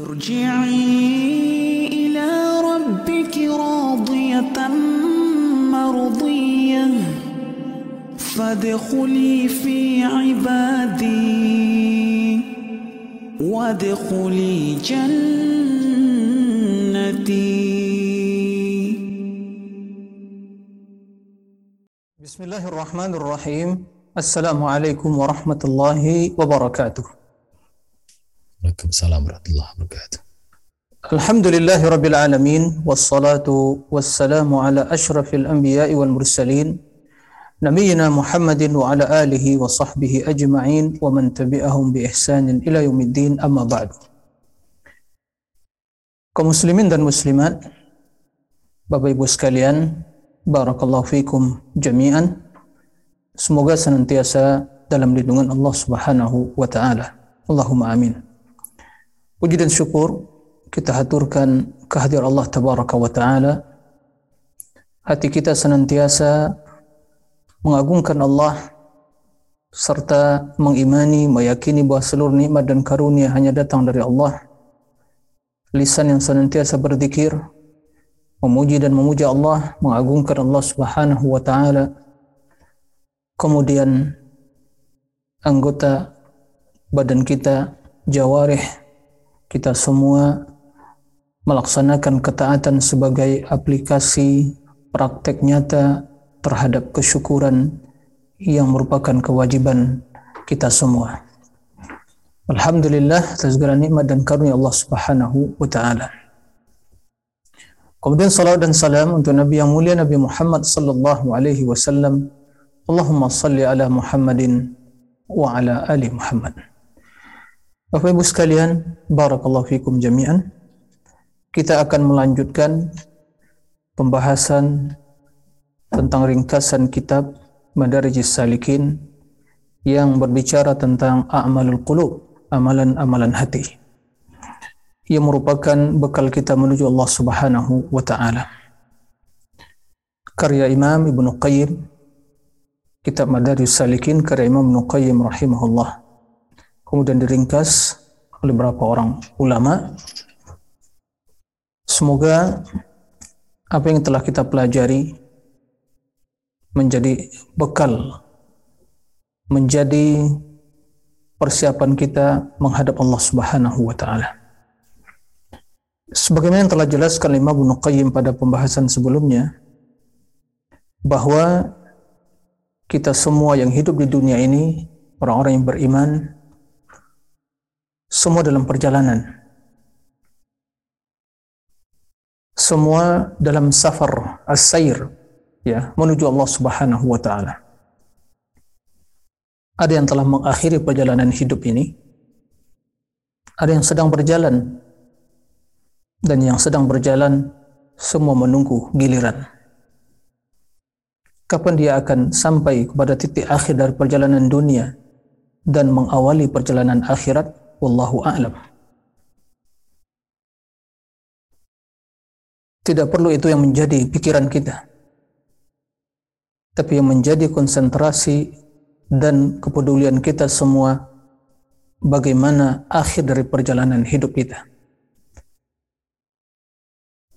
ارجعي إلى ربك راضية مرضية. فادخلي في عبادي. وادخلي جنتي. بسم الله الرحمن الرحيم. السلام عليكم ورحمة الله وبركاته. عليكم السلام ورحمة الله وبركاته. الحمد لله رب العالمين والصلاة والسلام على أشرف الأنبياء والمرسلين نبينا محمد وعلى آله وصحبه أجمعين ومن تبعهم بإحسان إلى يوم الدين أما بعد. كمسلمين dan مسلمات Bapak Ibu sekalian, barakallahu fiikum jami'an. Semoga senantiasa dalam دلم Allah الله سبحانه وتعالى اللهم آمين Puji dan syukur kita haturkan kehadiran Allah Tabaraka wa taala. Hati kita senantiasa mengagungkan Allah serta mengimani, meyakini bahwa seluruh nikmat dan karunia hanya datang dari Allah. Lisan yang senantiasa berzikir, memuji dan memuja Allah, mengagungkan Allah Subhanahu wa taala kemudian anggota badan kita, jawarih kita semua melaksanakan ketaatan sebagai aplikasi praktek nyata terhadap kesyukuran yang merupakan kewajiban kita semua. Alhamdulillah atas segala nikmat dan karunia Allah Subhanahu wa taala. Kemudian salat dan salam untuk Nabi yang mulia Nabi Muhammad sallallahu alaihi wasallam Allahumma salli ala Muhammadin wa ala ali Muhammad. Bapak Ibu sekalian, barakallahu fikum jami'an. Kita akan melanjutkan pembahasan tentang ringkasan kitab Madarijis Salikin yang berbicara tentang a'malul qulub, amalan-amalan hati. Yang merupakan bekal kita menuju Allah Subhanahu wa taala. Karya Imam Ibnu Qayyim kitab Madaris Salikin karya Imam Nuqayyim rahimahullah. Kemudian diringkas oleh beberapa orang ulama. Semoga apa yang telah kita pelajari menjadi bekal, menjadi persiapan kita menghadap Allah Subhanahu wa taala. Sebagaimana yang telah jelaskan Imam Ibnu pada pembahasan sebelumnya bahwa kita semua yang hidup di dunia ini, orang-orang yang beriman, semua dalam perjalanan. Semua dalam safar as-sair ya, menuju Allah Subhanahu wa taala. Ada yang telah mengakhiri perjalanan hidup ini. Ada yang sedang berjalan dan yang sedang berjalan semua menunggu giliran kapan dia akan sampai kepada titik akhir dari perjalanan dunia dan mengawali perjalanan akhirat wallahu a'lam tidak perlu itu yang menjadi pikiran kita tapi yang menjadi konsentrasi dan kepedulian kita semua bagaimana akhir dari perjalanan hidup kita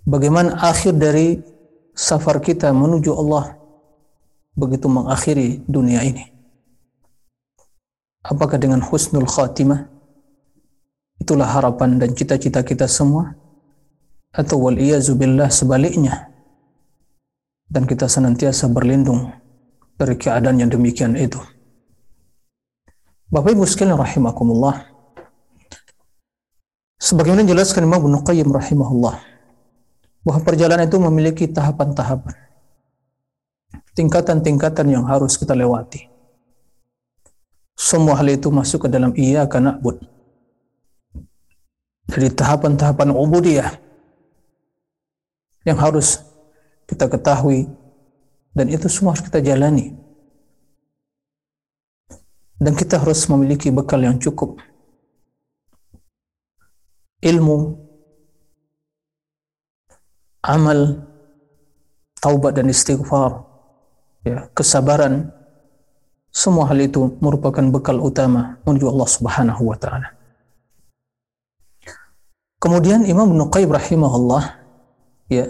bagaimana akhir dari safar kita menuju Allah begitu mengakhiri dunia ini? Apakah dengan husnul khatimah? Itulah harapan dan cita-cita kita semua? Atau wal billah sebaliknya? Dan kita senantiasa berlindung dari keadaan yang demikian itu. Bapak Ibu sekalian rahimakumullah. Sebagaimana dijelaskan Imam Ibnu Qayyim rahimahullah bahwa perjalanan itu memiliki tahapan-tahapan tingkatan-tingkatan yang harus kita lewati. Semua hal itu masuk ke dalam iya karena. Jadi tahapan-tahapan ubudiyah yang harus kita ketahui dan itu semua harus kita jalani. Dan kita harus memiliki bekal yang cukup. Ilmu, amal, taubat dan istighfar, ya, kesabaran, semua hal itu merupakan bekal utama menuju Allah Subhanahu wa taala. Kemudian Imam Ibnu Qayyim rahimahullah ya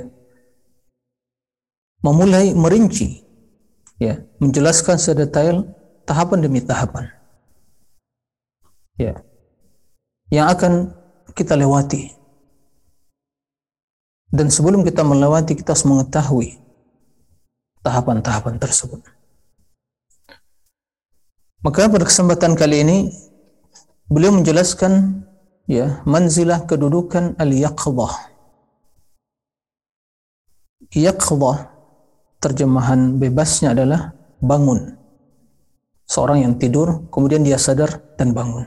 memulai merinci ya menjelaskan sedetail tahapan demi tahapan ya yang akan kita lewati. Dan sebelum kita melewati kita harus mengetahui tahapan-tahapan tersebut. Maka pada kesempatan kali ini beliau menjelaskan ya manzilah kedudukan al-yaqdah yaqdah terjemahan bebasnya adalah bangun. Seorang yang tidur kemudian dia sadar dan bangun.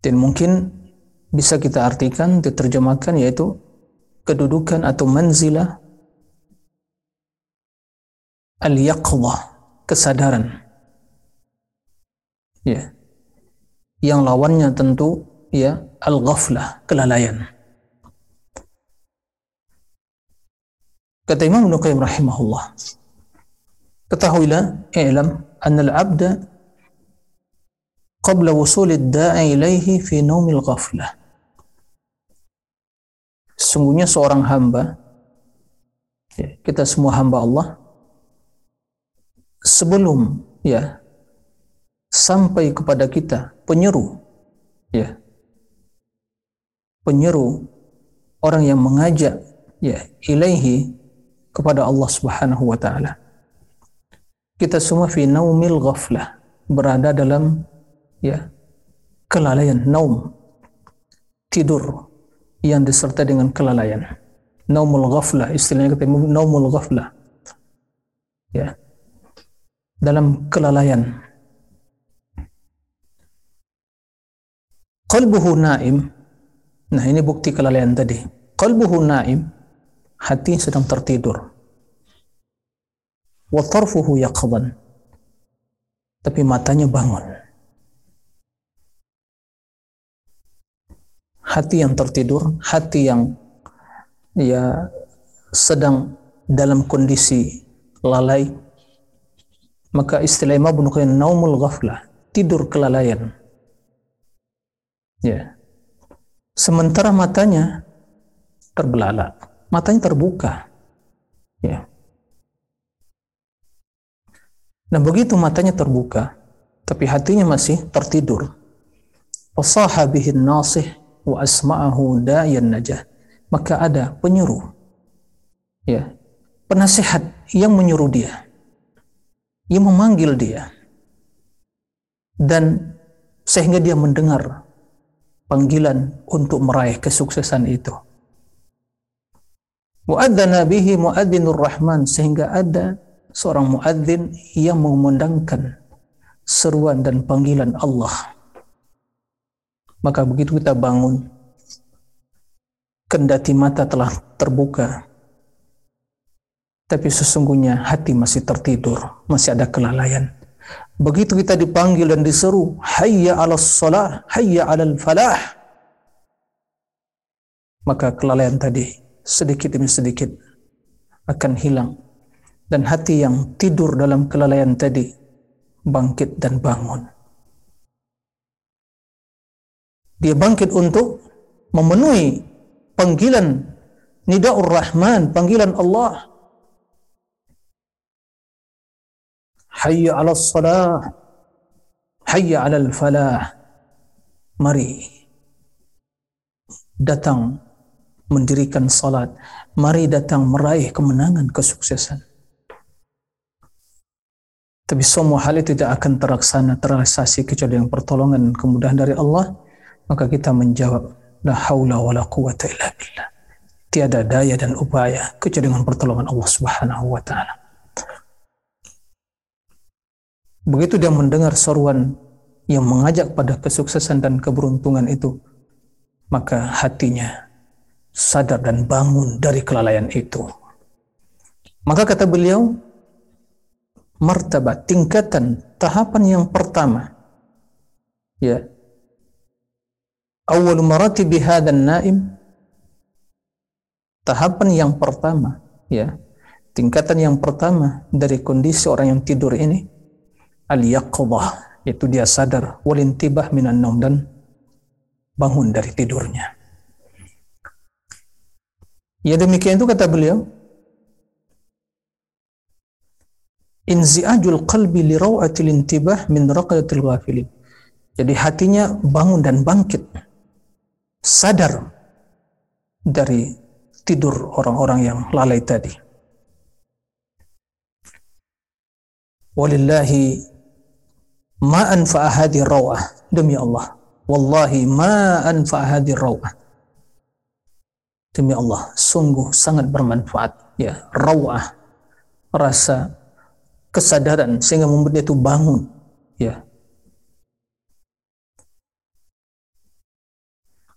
Dan mungkin bisa kita artikan diterjemahkan yaitu kedudukan atau manzilah al-yaqdah kesadaran. Ya. Yang lawannya tentu ya al-ghaflah, kelalaian. Kata Imam Ibnu Qayyim rahimahullah, ketahuilah, i'lam anna al-'abda qabla wusul ad-da'i ilaihi fi naumil ghaflah. Sesungguhnya seorang hamba, ya, kita semua hamba Allah, sebelum ya sampai kepada kita penyeru ya penyeru orang yang mengajak ya ilaihi kepada Allah Subhanahu wa taala. Kita semua fi naumil ghaflah, berada dalam ya kelalaian naum tidur yang disertai dengan kelalaian. Naumul ghaflah istilahnya kita naumul ghaflah. Ya. Dalam kelalaian. Qalbuhu naim Nah ini bukti kelalaian tadi. Qalbuhu naim, hati sedang tertidur. Wa tarfuhu yaqdan. Tapi matanya bangun. Hati yang tertidur, hati yang ya sedang dalam kondisi lalai, maka istilah Imam Ibnu naumul ghaflah, tidur kelalaian. Ya, sementara matanya terbelalak, matanya terbuka. Ya. Nah begitu matanya terbuka, tapi hatinya masih tertidur. Fasaha bihin nasih wa asma'ahu dayan najah. Maka ada penyuruh, ya, penasihat yang menyuruh dia, yang memanggil dia, dan sehingga dia mendengar panggilan untuk meraih kesuksesan itu. Muadzana bihi muadzinur rahman sehingga ada seorang muadzin yang mengumandangkan seruan dan panggilan Allah. Maka begitu kita bangun, kendati mata telah terbuka, tapi sesungguhnya hati masih tertidur, masih ada kelalaian. Begitu kita dipanggil dan diseru, hayya 'alas salah, hayya 'alal falah. Maka kelalaian tadi sedikit demi sedikit akan hilang dan hati yang tidur dalam kelalaian tadi bangkit dan bangun. Dia bangkit untuk memenuhi panggilan Nidaur Rahman, panggilan Allah Hayya ala salah. Hayya ala falah. Mari datang mendirikan salat. Mari datang meraih kemenangan, kesuksesan. Tapi semua hal itu tidak akan terlaksana, terrealisasi kecuali dengan pertolongan kemudahan dari Allah. Maka kita menjawab, La haula wa quwata illa billah. Tiada daya dan upaya kecuali dengan pertolongan Allah Subhanahu wa taala. Begitu dia mendengar seruan yang mengajak pada kesuksesan dan keberuntungan itu, maka hatinya sadar dan bangun dari kelalaian itu. Maka kata beliau, martabat, tingkatan, tahapan yang pertama, ya, awal maratibi hadan naim, tahapan yang pertama, ya, tingkatan yang pertama dari kondisi orang yang tidur ini, al-yaqdah itu dia sadar walintibah minan naum dan bangun dari tidurnya Ya demikian itu kata beliau, inzi'ajul qalbi li rawatil intibah min raqayatil ghafilin. Jadi hatinya bangun dan bangkit, sadar dari tidur orang-orang yang lalai tadi. Walillahi ma anfa'a hadhihi rawah. Demi Allah. Wallahi ma anfa'a hadhihi rawah. Demi Allah, sungguh sangat bermanfaat. Ya rawah. Rasa kesadaran sehingga membuat dia itu bangun. Ya.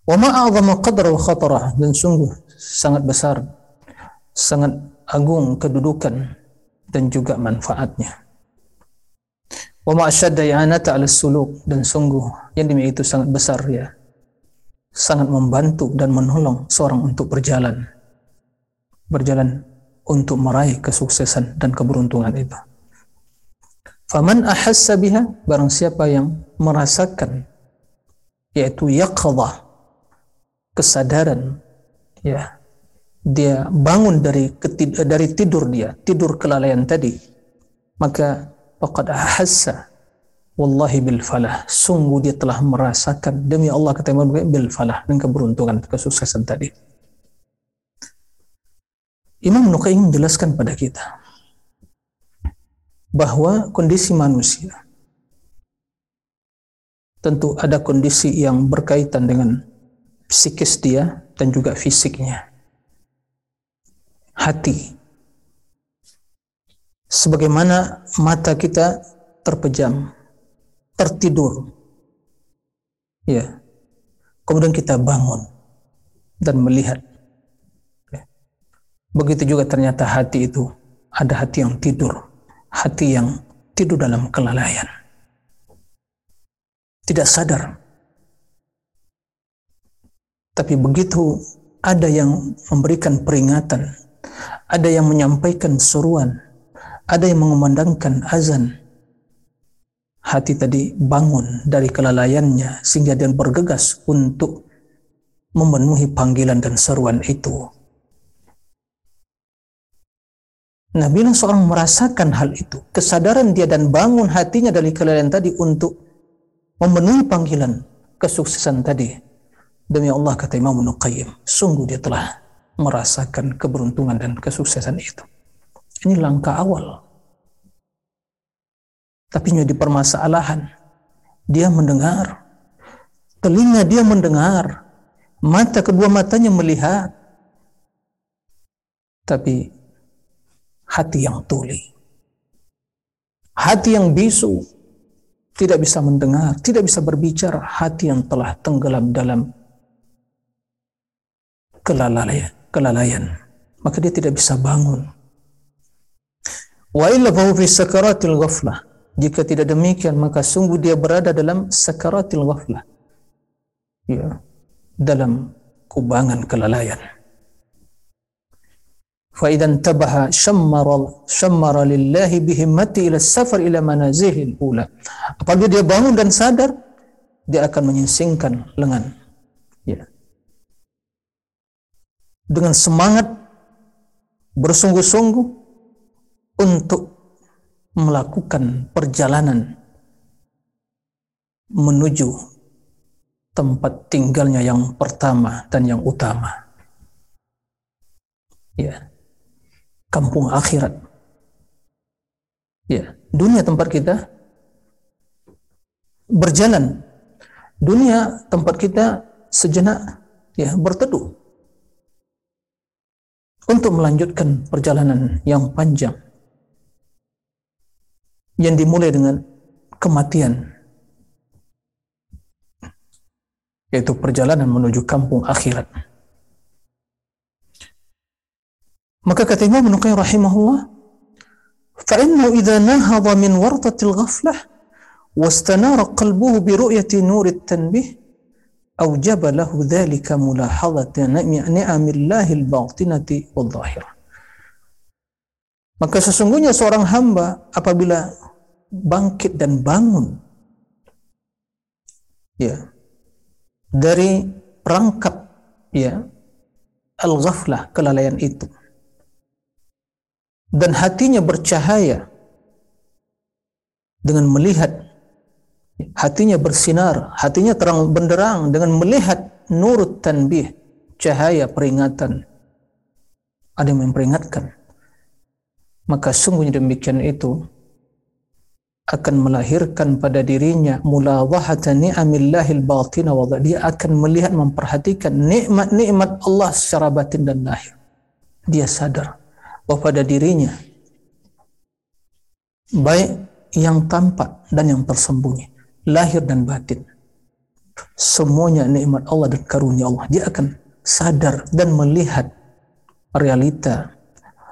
Wa ma'azama qadra wa khatarah dan sungguh sangat besar sangat agung kedudukan dan juga manfaatnya wa ma'asyadda i'anata 'ala suluk dan sungguh. Yang demi itu sangat besar ya. Sangat membantu dan menolong seorang untuk berjalan. Berjalan untuk meraih kesuksesan dan keberuntungan itu. Faman ahassa biha barang siapa yang merasakan yaitu yaqadha kesadaran ya dia bangun dari ketid dari tidur dia tidur kelalaian tadi maka faqad ahassa wallahi bil falah sungguh dia telah merasakan demi Allah kata Imam bil falah dan keberuntungan kesuksesan tadi Imam Nuqayyim menjelaskan pada kita bahwa kondisi manusia tentu ada kondisi yang berkaitan dengan psikis dia dan juga fisiknya. Hati. Sebagaimana mata kita terpejam, tertidur. Ya. Kemudian kita bangun dan melihat. Ya. Begitu juga ternyata hati itu ada hati yang tidur hati yang tidur dalam kelalaian. Tidak sadar. Tapi begitu ada yang memberikan peringatan, ada yang menyampaikan seruan, ada yang mengumandangkan azan, hati tadi bangun dari kelalaiannya sehingga dia bergegas untuk memenuhi panggilan dan seruan itu. Nah, bila seorang merasakan hal itu, kesadaran dia dan bangun hatinya dari kelalaian tadi untuk memenuhi panggilan kesuksesan tadi. Demi Allah kata Imam Nuqayyim, sungguh dia telah merasakan keberuntungan dan kesuksesan itu. Ini langkah awal. Tapi di permasalahan, dia mendengar, telinga dia mendengar, mata kedua matanya melihat, tapi hati yang tuli. Hati yang bisu, tidak bisa mendengar, tidak bisa berbicara, hati yang telah tenggelam dalam kelalaian, kelalaian. Maka dia tidak bisa bangun. Wa illa fahu fi sakaratil ghaflah. Jika tidak demikian maka sungguh dia berada dalam sakaratil ghaflah. Ya, dalam kubangan kelalaian. Fa idan tabaha shammara shammara lillah bi himmati ila safar ila manazihil ula. Apabila dia bangun dan sadar dia akan menyingsingkan lengan. Ya. Dengan semangat bersungguh-sungguh untuk melakukan perjalanan menuju tempat tinggalnya yang pertama dan yang utama. Ya. Kampung akhirat. Ya, dunia tempat kita berjalan. Dunia tempat kita sejenak ya berteduh. Untuk melanjutkan perjalanan yang panjang yang dimulai dengan kematian yaitu perjalanan menuju kampung akhirat. Maka kata Imam Nuqayyim rahimahullah, فإنه إذا نهض من ورطة الغفلة واستنار قلبه برؤية نور التنبيه أوجب له ذلك ملاحظة نعم الله الباطنة والظاهرة maka sesungguhnya seorang hamba apabila bangkit dan bangun ya dari perangkap ya al-ghaflah, kelalaian itu. Dan hatinya bercahaya dengan melihat hatinya bersinar, hatinya terang benderang dengan melihat nur tanbih, cahaya peringatan. Ada yang memperingatkan. Maka sungguhnya demikian itu akan melahirkan pada dirinya mulawahata ni'amillahil batina wa dia akan melihat memperhatikan nikmat-nikmat Allah secara batin dan lahir. Dia sadar bahwa pada dirinya baik yang tampak dan yang tersembunyi lahir dan batin. Semuanya nikmat Allah dan karunia Allah. Dia akan sadar dan melihat realita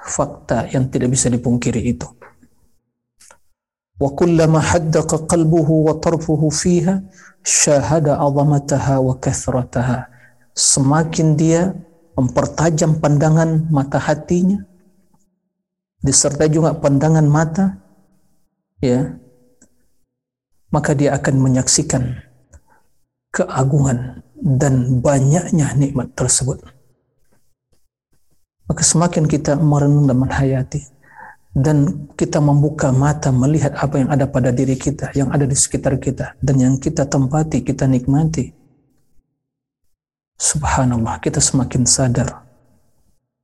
fakta yang tidak bisa dipungkiri itu. Wa kullama haddaqa qalbuhu wa tarfuhu fiha وكثرتها. Semakin dia mempertajam pandangan mata hatinya disertai juga pandangan mata ya maka dia akan menyaksikan keagungan dan banyaknya nikmat tersebut maka semakin kita merenung dan menghayati dan kita membuka mata melihat apa yang ada pada diri kita, yang ada di sekitar kita, dan yang kita tempati, kita nikmati. Subhanallah, kita semakin sadar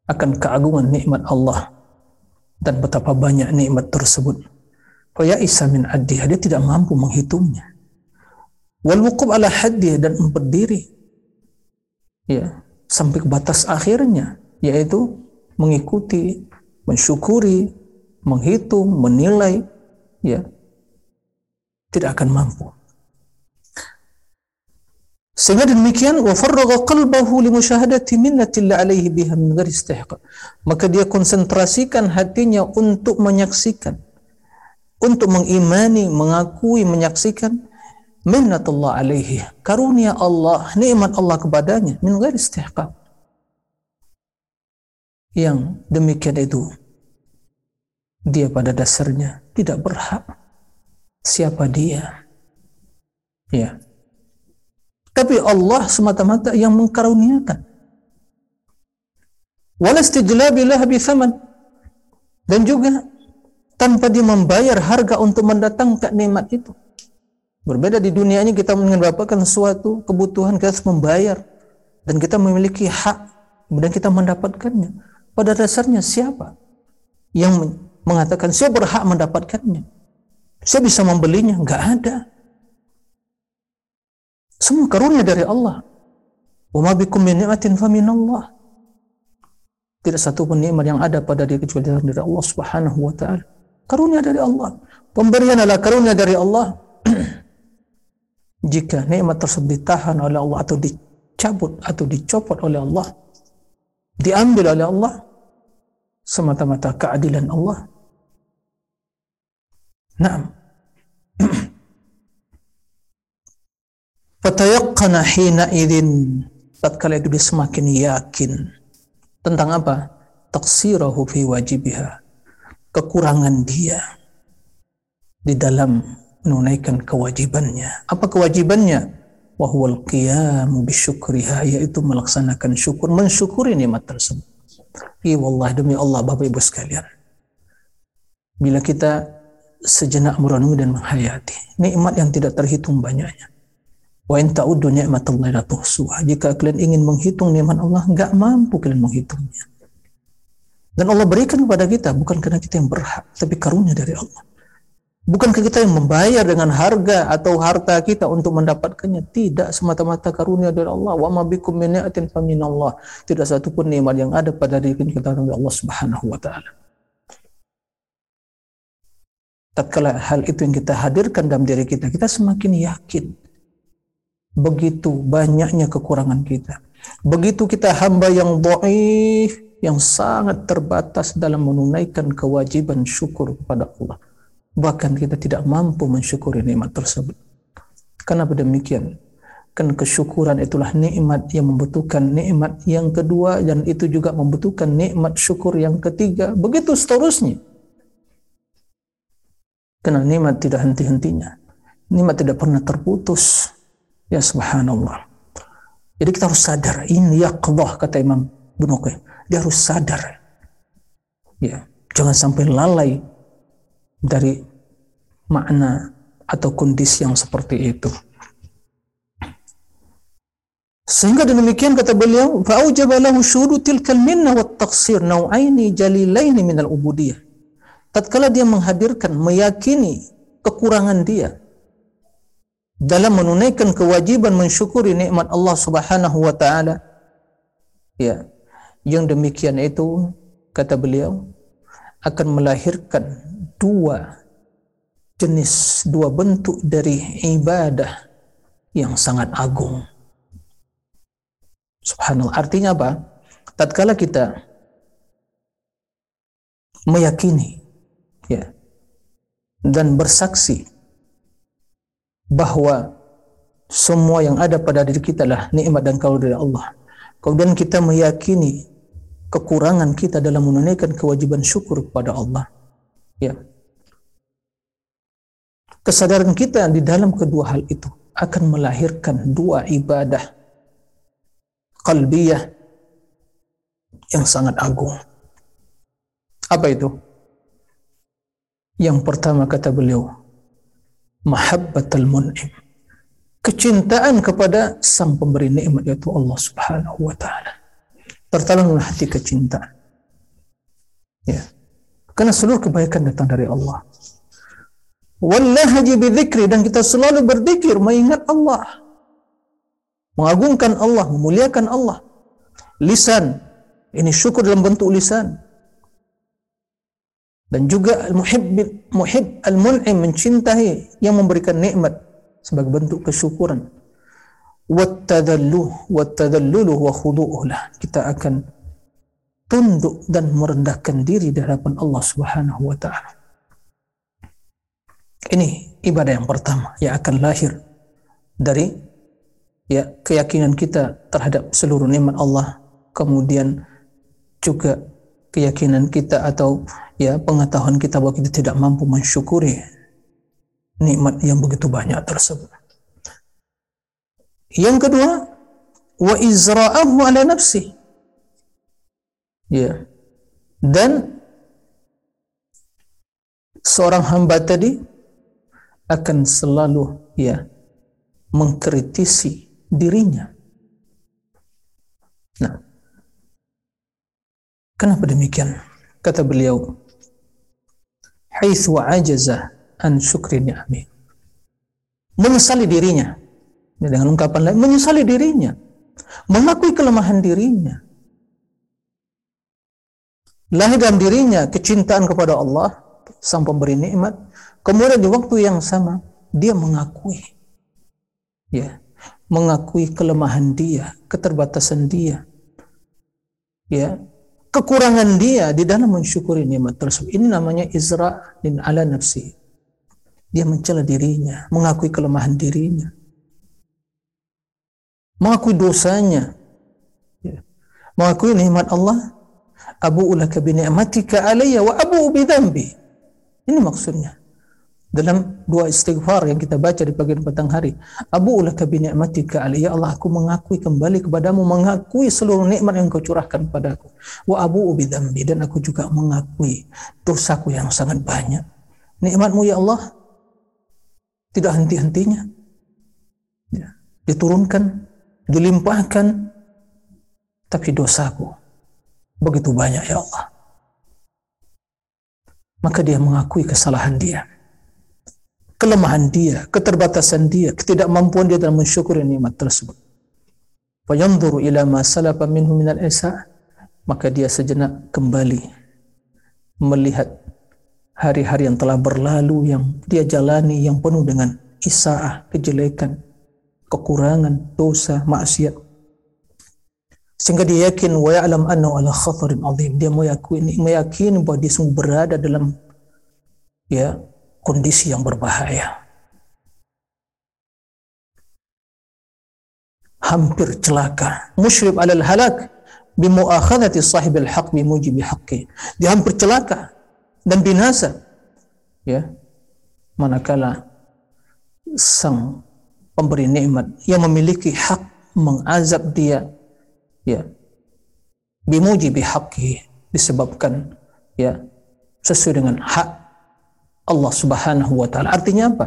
akan keagungan nikmat Allah dan betapa banyak nikmat tersebut. Faya isa min addiha, dia tidak mampu menghitungnya. Wal wukub ala haddih dan berdiri ya sampai ke batas akhirnya yaitu mengikuti, mensyukuri, menghitung, menilai, ya tidak akan mampu. Sehingga demikian wa qalbahu li musyahadati minnatillah alaihi biha min ghairi istihqaq. Maka dia konsentrasikan hatinya untuk menyaksikan untuk mengimani, mengakui, menyaksikan minnatullah alaihi, karunia Allah, nikmat Allah kepadanya min ghairi istihqaq. Yang demikian itu dia pada dasarnya tidak berhak. Siapa dia? Ya. Tapi Allah semata-mata yang mengkaruniakan. Dan juga tanpa dia membayar harga untuk mendatangkan nikmat itu. Berbeda di dunia ini kita mendapatkan suatu kebutuhan kita harus membayar dan kita memiliki hak dan kita mendapatkannya. Pada dasarnya siapa yang mengatakan saya berhak mendapatkannya. Saya bisa membelinya. Enggak ada. Semua karunia dari Allah. Wa bikum min ni'matin faminallah. Tidak satu pun nikmat yang ada pada diri kecuali dari Allah Subhanahu wa taala. Karunia dari Allah. Pemberian adalah karunia dari Allah. Jika nikmat tersebut ditahan oleh Allah atau dicabut atau dicopot oleh Allah, diambil oleh Allah, semata-mata keadilan Allah Naam. Fatayaqqana hina idin tatkala itu dia semakin yakin tentang apa? Taksirahu fi wajibiha. Kekurangan dia di dalam menunaikan kewajibannya. Apa kewajibannya? Wahuwal qiyamu bisyukriha yaitu melaksanakan syukur, mensyukuri nikmat tersebut. Iya wallah demi Allah Bapak Ibu sekalian. Bila kita sejenak merenungi dan menghayati nikmat yang tidak terhitung banyaknya. Wa in ta'uddu ni'matallahi la tuhsuha. Jika kalian ingin menghitung nikmat Allah, enggak mampu kalian menghitungnya. Dan Allah berikan kepada kita bukan karena kita yang berhak, tapi karunia dari Allah. Bukankah kita yang membayar dengan harga atau harta kita untuk mendapatkannya? Tidak, semata-mata karunia dari Allah. Wa ma bikum min ni'atin faminallah. Tidak satu pun nikmat yang ada pada diri kita dari Allah Subhanahu wa taala tatkala hal itu yang kita hadirkan dalam diri kita, kita semakin yakin begitu banyaknya kekurangan kita. Begitu kita hamba yang dhaif, yang sangat terbatas dalam menunaikan kewajiban syukur kepada Allah. Bahkan kita tidak mampu mensyukuri nikmat tersebut. Kenapa demikian? Kan kesyukuran itulah nikmat yang membutuhkan nikmat yang kedua dan itu juga membutuhkan nikmat syukur yang ketiga. Begitu seterusnya. Karena nikmat tidak henti-hentinya. Nikmat tidak pernah terputus. Ya subhanallah. Jadi kita harus sadar. Ini yaqdah kata Imam Qayyim. Dia harus sadar. Ya, jangan sampai lalai dari makna atau kondisi yang seperti itu. Sehingga demikian kata beliau, fa'ujaba lahu syuhudu tilkal minna wa taqsir nau'aini jalilaini minal. Tatkala dia menghadirkan, meyakini kekurangan dia dalam menunaikan kewajiban mensyukuri nikmat Allah Subhanahu wa taala. Ya. Yang demikian itu kata beliau akan melahirkan dua jenis, dua bentuk dari ibadah yang sangat agung. Subhanallah. Artinya apa? Tatkala kita meyakini ya dan bersaksi bahwa semua yang ada pada diri kita adalah nikmat dan karunia dari Allah. Kemudian kita meyakini kekurangan kita dalam menunaikan kewajiban syukur kepada Allah. Ya. Kesadaran kita di dalam kedua hal itu akan melahirkan dua ibadah qalbiyah yang sangat agung. Apa itu? Yang pertama kata beliau, mahabbatul mun'im. Kecintaan kepada sang pemberi nikmat yaitu Allah Subhanahu wa taala. Tertanamlah hati kecintaan. Ya. Karena seluruh kebaikan datang dari Allah. Wallahi bidzikri dan kita selalu berzikir mengingat Allah mengagungkan Allah, memuliakan Allah. Lisan, ini syukur dalam bentuk lisan. Dan juga al-muhib muhib al-mun'im mencintai yang memberikan nikmat sebagai bentuk kesyukuran. Wattadalluh wattadallulu wa Kita akan tunduk dan merendahkan diri di hadapan Allah Subhanahu wa taala. Ini ibadah yang pertama yang akan lahir dari ya keyakinan kita terhadap seluruh nikmat Allah kemudian juga keyakinan kita atau ya pengetahuan kita bahwa kita tidak mampu mensyukuri nikmat yang begitu banyak tersebut. Yang kedua, wa izra'ahu ala nafsi. Ya. Dan seorang hamba tadi akan selalu ya mengkritisi dirinya. Nah, kenapa demikian? Kata beliau, haitsu ajaza an syukri ni'ami. Menyesali dirinya. Dengan ungkapan lain, menyesali dirinya. Mengakui kelemahan dirinya. Lahir dalam dirinya kecintaan kepada Allah, sang pemberi nikmat. Kemudian di waktu yang sama, dia mengakui. Ya, mengakui kelemahan dia, keterbatasan dia. Ya, kekurangan dia di dalam mensyukuri nikmat tersebut. Ini namanya izra din ala nafsi. Dia mencela dirinya, mengakui kelemahan dirinya. Mengakui dosanya. Ya. Mengakui nikmat Allah. Abu ulaka bi ni'matika alayya wa abu bi dhanbi. Ini maksudnya dalam dua istighfar yang kita baca di pagi dan petang hari. Abu ulaka bi ni'matika ya Allah aku mengakui kembali kepadamu mengakui seluruh nikmat yang kau curahkan padaku. Wa abu bi dan aku juga mengakui dosaku yang sangat banyak. Nikmatmu ya Allah tidak henti-hentinya. Ya, diturunkan, dilimpahkan tapi dosaku begitu banyak ya Allah. Maka dia mengakui kesalahan dia kelemahan dia, keterbatasan dia, ketidakmampuan dia dalam mensyukuri nikmat tersebut. Fayanzuru ila ma salafa minhu minal isa maka dia sejenak kembali melihat hari-hari yang telah berlalu yang dia jalani yang penuh dengan isaah, kejelekan, kekurangan, dosa, maksiat. Sehingga dia yakin wa ya'lam annahu ala khatarin azim. Dia meyakini, meyakini bahwa dia semua berada dalam ya kondisi yang berbahaya. Hampir celaka. Musyrib alal halak bimuakhadati sahibil haq bimujibi haqqi. Dia hampir celaka dan binasa. Ya. Manakala sang pemberi nikmat yang memiliki hak mengazab dia ya bimujibi haqqi disebabkan ya sesuai dengan hak Allah Subhanahu wa taala. Artinya apa?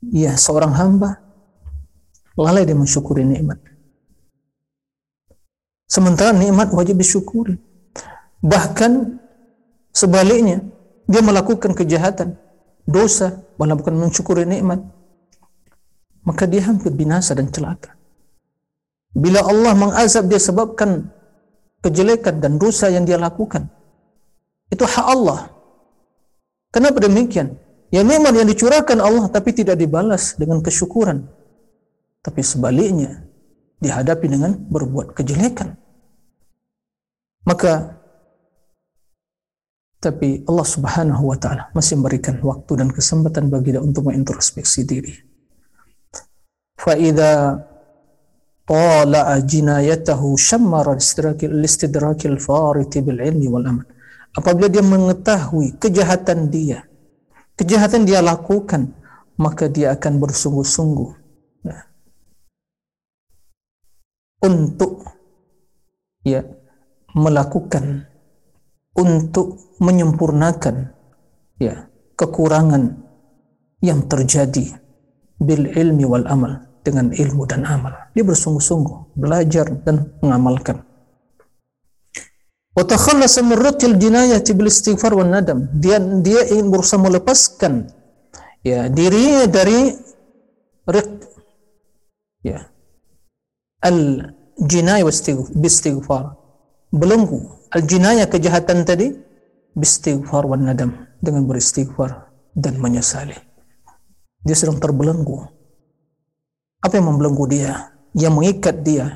Ya, seorang hamba lalai dia mensyukuri nikmat. Sementara nikmat wajib disyukuri. Bahkan sebaliknya, dia melakukan kejahatan, dosa, malah bukan mensyukuri nikmat. Maka dia hampir binasa dan celaka. Bila Allah mengazab dia sebabkan kejelekan dan dosa yang dia lakukan. Itu hak Allah. Kenapa demikian? Ya memang yang dicurahkan Allah tapi tidak dibalas dengan kesyukuran. Tapi sebaliknya dihadapi dengan berbuat kejelekan. Maka tapi Allah Subhanahu wa taala masih memberikan waktu dan kesempatan bagi dia untuk mengintrospeksi diri. Fa idza طالع جنايته شمر الاستدراك الفارط بالعلم والأمل apabila dia mengetahui kejahatan dia kejahatan dia lakukan maka dia akan bersungguh-sungguh ya, untuk ya melakukan untuk menyempurnakan ya kekurangan yang terjadi bil ilmi wal amal dengan ilmu dan amal. Dia bersungguh-sungguh belajar dan mengamalkan. Istighfar wan nadam. Dia dia ingin berusaha melepaskan ya dirinya dari riq ya al jinayah istighfar belenggu al jinayah kejahatan tadi bistighfar wan nadam dengan beristighfar dan menyesali dia sedang terbelenggu apa yang membelenggu dia? Yang mengikat dia?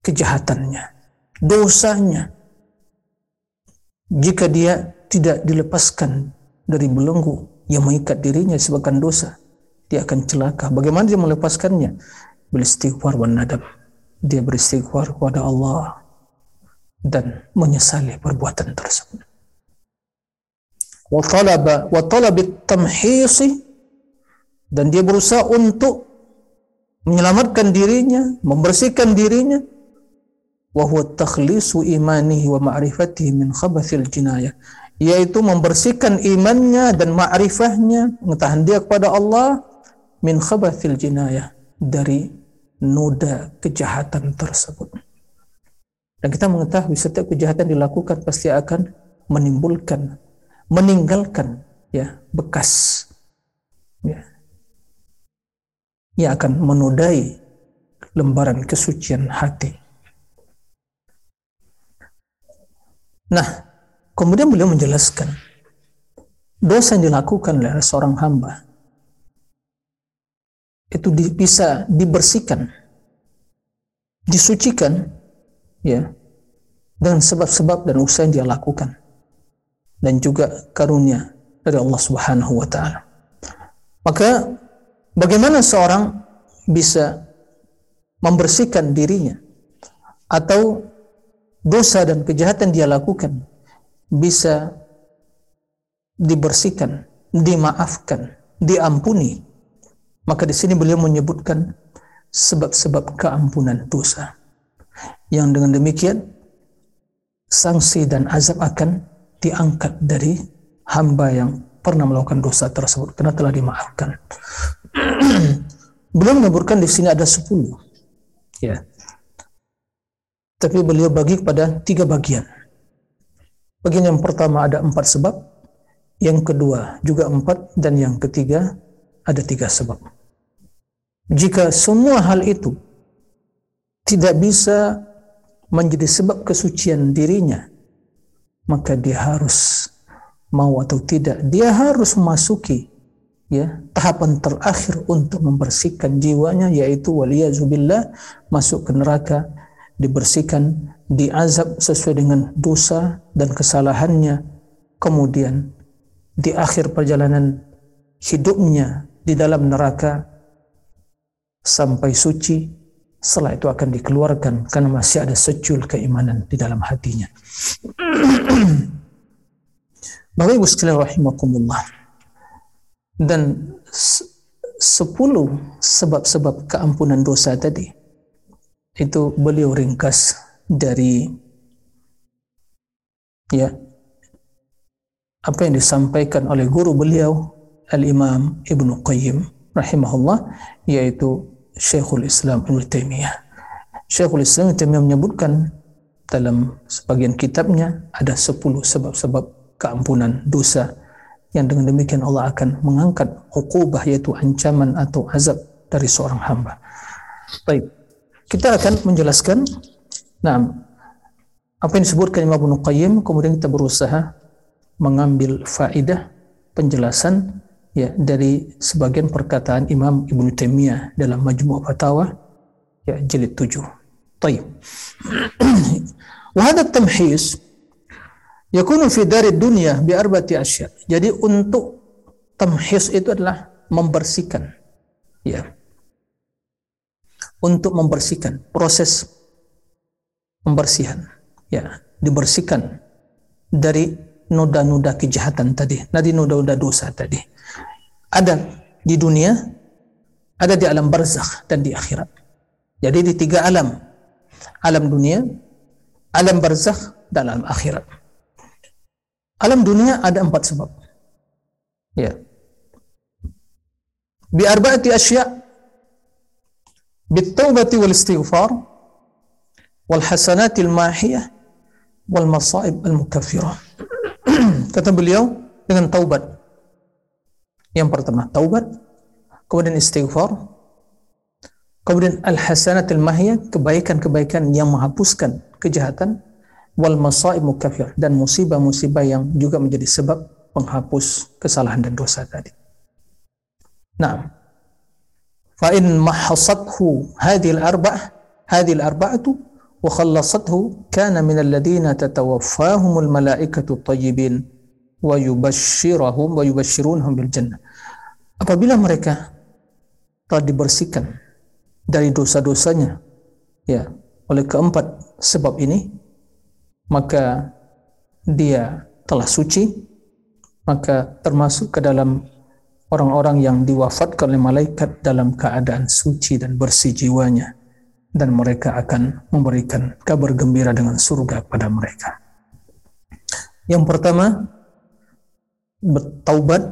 Kejahatannya, dosanya. Jika dia tidak dilepaskan dari belenggu yang mengikat dirinya sebabkan dosa, dia akan celaka. Bagaimana dia melepaskannya? Beristighfar wan nadab. Dia beristighfar kepada Allah dan menyesali perbuatan tersebut. Wa talaba dan dia berusaha untuk menyelamatkan dirinya, membersihkan dirinya wa huwa takhlisu imanihi wa ma'rifatihi min khabathil jinayah yaitu membersihkan imannya dan ma'rifahnya pengetahuan dia kepada Allah min khabathil jinayah dari noda kejahatan tersebut dan kita mengetahui setiap kejahatan dilakukan pasti akan menimbulkan meninggalkan ya bekas ya yang akan menodai lembaran kesucian hati. Nah, kemudian beliau menjelaskan dosa yang dilakukan oleh seorang hamba itu bisa dibersihkan, disucikan, ya, dengan sebab-sebab dan usaha yang dia lakukan dan juga karunia dari Allah Subhanahu wa taala. Maka Bagaimana seorang bisa membersihkan dirinya atau dosa dan kejahatan dia lakukan bisa dibersihkan, dimaafkan, diampuni. Maka di sini beliau menyebutkan sebab-sebab keampunan dosa. Yang dengan demikian sanksi dan azab akan diangkat dari hamba yang pernah melakukan dosa tersebut karena telah dimaafkan. Belum menyebutkan di sini ada sepuluh. Ya. Tapi beliau bagi kepada tiga bagian. Bagian yang pertama ada empat sebab, yang kedua juga empat, dan yang ketiga ada tiga sebab. Jika semua hal itu tidak bisa menjadi sebab kesucian dirinya, maka dia harus mau atau tidak, dia harus memasuki ya tahapan terakhir untuk membersihkan jiwanya yaitu waliyazubillah masuk ke neraka dibersihkan diazab sesuai dengan dosa dan kesalahannya. Kemudian di akhir perjalanan hidupnya di dalam neraka. Sampai suci setelah itu akan dikeluarkan karena masih ada secul keimanan di dalam hatinya. Bapak Ibu sekalian rahimakumullah. Dan sepuluh sebab-sebab keampunan dosa tadi itu beliau ringkas dari ya apa yang disampaikan oleh guru beliau Al-Imam Ibnu Qayyim rahimahullah yaitu Syekhul Islam Ibnu Taimiyah. Syekhul Islam Ibnu Taimiyah menyebutkan dalam sebagian kitabnya ada 10 sebab-sebab keampunan dosa yang dengan demikian Allah akan mengangkat hukubah yaitu ancaman atau azab dari seorang hamba. Baik. Kita akan menjelaskan nah apa yang disebutkan Imam Ibnu Qayyim kemudian kita berusaha mengambil faidah penjelasan ya dari sebagian perkataan Imam Ibnu Taimiyah dalam Majmu' Fatawa ya jilid 7. Baik. Wa hadha tamhis yakunu fi dari dunia bi arba'ati asya. Jadi untuk tamhis itu adalah membersihkan. Ya. Untuk membersihkan proses pembersihan. Ya, dibersihkan dari noda-noda kejahatan tadi, dari noda-noda dosa tadi. Ada di dunia, ada di alam barzakh dan di akhirat. Jadi di tiga alam. Alam dunia, alam barzakh dan alam akhirat. Alam dunia ada empat sebab. Ya. Bi arba'ati asya' بالتوبة والاستغفار والحسنات الماحية والمصائب المكفرة kata beliau dengan taubat yang pertama taubat kemudian istighfar kemudian al-hasanatul mahiyah kebaikan-kebaikan yang menghapuskan kejahatan wal masaib mukafir dan musibah-musibah yang juga menjadi sebab penghapus kesalahan dan dosa tadi. Nah, fa in mahasathu hadhihi al-arba'ah hadhihi al-arba'atu wa khallasathu kana min alladhina tatawaffahumul malaikatu tayyibin wa yubashshiruhum wa yubashshirunhum bil jannah. Apabila mereka telah dibersihkan dari dosa-dosanya ya oleh keempat sebab ini maka dia telah suci, maka termasuk ke dalam orang-orang yang diwafatkan oleh malaikat dalam keadaan suci dan bersih jiwanya dan mereka akan memberikan kabar gembira dengan surga pada mereka. Yang pertama, bertaubat,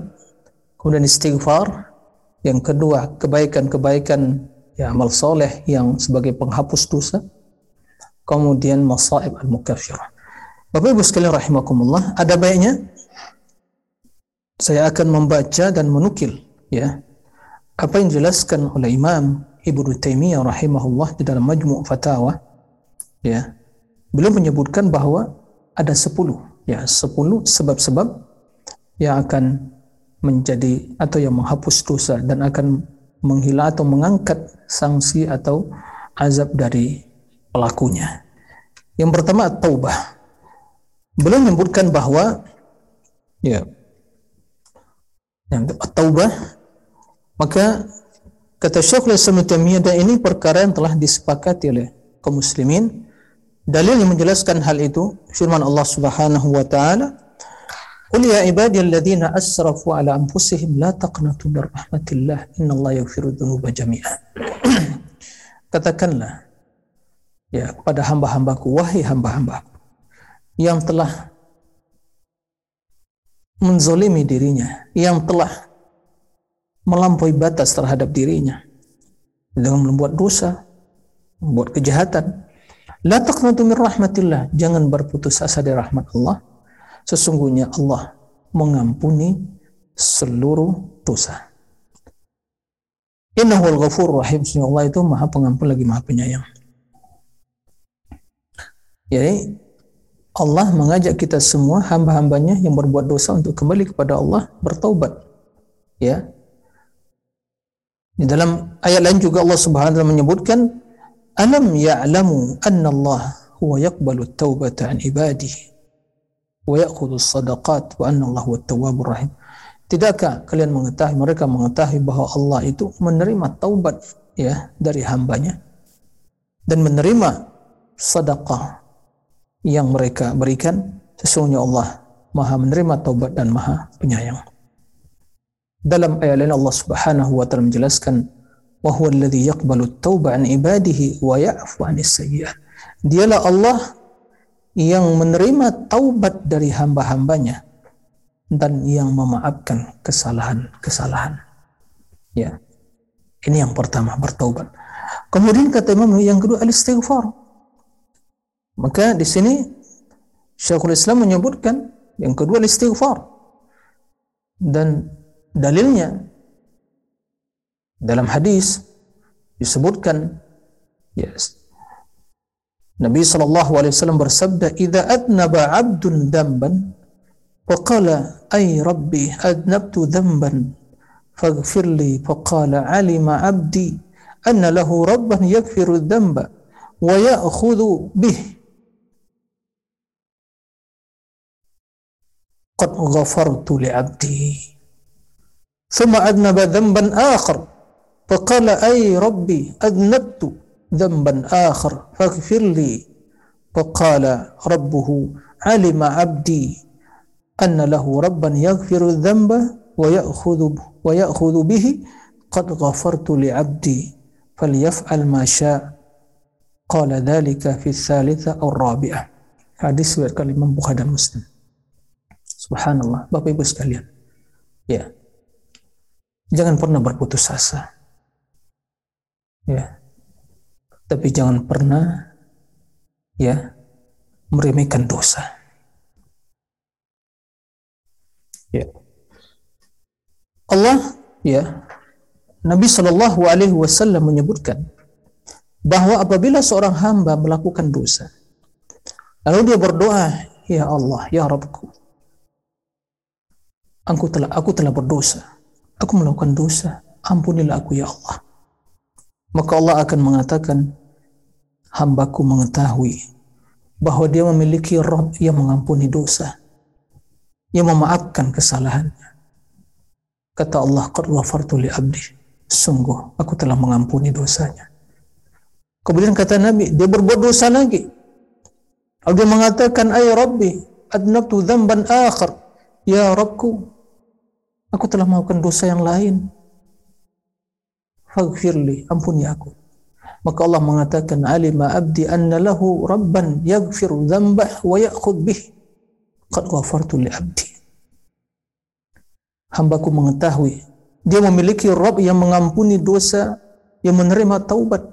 kemudian istighfar. Yang kedua, kebaikan-kebaikan ya amal soleh yang sebagai penghapus dosa kemudian masaib al-mukaffirah. Bapak Ibu sekalian rahimakumullah, ada baiknya saya akan membaca dan menukil ya apa yang dijelaskan oleh Imam Ibnu Taimiyah rahimahullah di dalam Majmu' Fatawa ya. Beliau menyebutkan bahwa ada 10 ya, 10 sebab-sebab yang akan menjadi atau yang menghapus dosa dan akan menghilang atau mengangkat sanksi atau azab dari pelakunya. Yang pertama taubah. Belum menyebutkan bahwa ya yang taubah maka kata Syekhul Islam dan ini perkara yang telah disepakati oleh kaum muslimin. Dalil yang menjelaskan hal itu firman Allah Subhanahu wa taala Qul ya ibadiyalladzina asrafu ala anfusihim la taqnatu min rahmatillah innallaha yaghfiru dzunuba jami'a. Katakanlah ya kepada hamba-hambaku wahai hamba-hambaku yang telah menzolimi dirinya yang telah melampaui batas terhadap dirinya dengan membuat dosa membuat kejahatan. La taqnatu min rahmatillah jangan berputus asa dari rahmat Allah. Sesungguhnya Allah mengampuni seluruh dosa. Innahu al-ghafur rahim Allah itu maha pengampun lagi maha penyayang. Jadi Allah mengajak kita semua hamba-hambanya yang berbuat dosa untuk kembali kepada Allah bertaubat. Ya. Di dalam ayat lain juga Allah Subhanahu wa taala menyebutkan alam ya'lamu anna Allah huwa yaqbalu taubata an ibadihi wa ya'khudhu sadaqat wa anna Allah huwa tawwabur rahim. Tidakkah kalian mengetahui mereka mengetahui bahwa Allah itu menerima taubat ya dari hambanya dan menerima sedekah yang mereka berikan sesungguhnya Allah Maha menerima taubat dan Maha penyayang. Dalam ayat lain Allah Subhanahu wa taala menjelaskan wa huwa alladhi yaqbalu at-tauba an ibadihi wa ya'fu. Dialah Allah yang menerima taubat dari hamba-hambanya dan yang memaafkan kesalahan-kesalahan. Ya. Ini yang pertama bertaubat. Kemudian kata Imam yang kedua al-istighfar. Maka di sini Syekhul Islam menyebutkan yang kedua al-istighfar. Dan dalilnya dalam hadis disebutkan yes, Nabi sallallahu alaihi wasallam bersabda, "Idza adnaba 'abdun damban faqala ay rabbi adnabtu dhanban faghfir li faqala 'alima 'abdi anna lahu rabban yaghfiru dhanba wa ya'khudhu bih qad ghafartu li 'abdi." ثم أذنب ذنبا آخر فقال أي ربي أذنبت ذنبا آخر فاغفر لي فقال ربه علم عبدي أن له ربا يغفر الذنب ويأخذ ويأخذ به قد غفرت لعبدي فليفعل ما شاء قال ذلك في الثالثة أو الرابعة hadis riwayat Imam Bukhari dan Muslim Subhanallah. Bapak Ibu sekalian. Ya. Jangan pernah berputus asa. Ya. Tapi jangan pernah ya meremehkan dosa. Ya. Allah ya Nabi Shallallahu Alaihi Wasallam menyebutkan bahwa apabila seorang hamba melakukan dosa lalu dia berdoa ya Allah ya Rabbku aku telah aku telah berdosa. Aku melakukan dosa. Ampunilah aku ya Allah. Maka Allah akan mengatakan hambaku mengetahui bahwa dia memiliki Rob yang mengampuni dosa. Yang memaafkan kesalahannya. Kata Allah qad abdi. Sungguh aku telah mengampuni dosanya. Kemudian kata Nabi dia berbuat dosa lagi. Lalu dia mengatakan ay rabbi adnabtu dzamban akhar. Ya Rabbku aku telah melakukan dosa yang lain. Faghfirli ampuni aku. Maka Allah mengatakan alima abdi anna lahu rabban yaghfiru dzambah wa ya'khudh bih. Qad ghafartu li abdi. Hambaku mengetahui dia memiliki Rabb yang mengampuni dosa yang menerima taubat.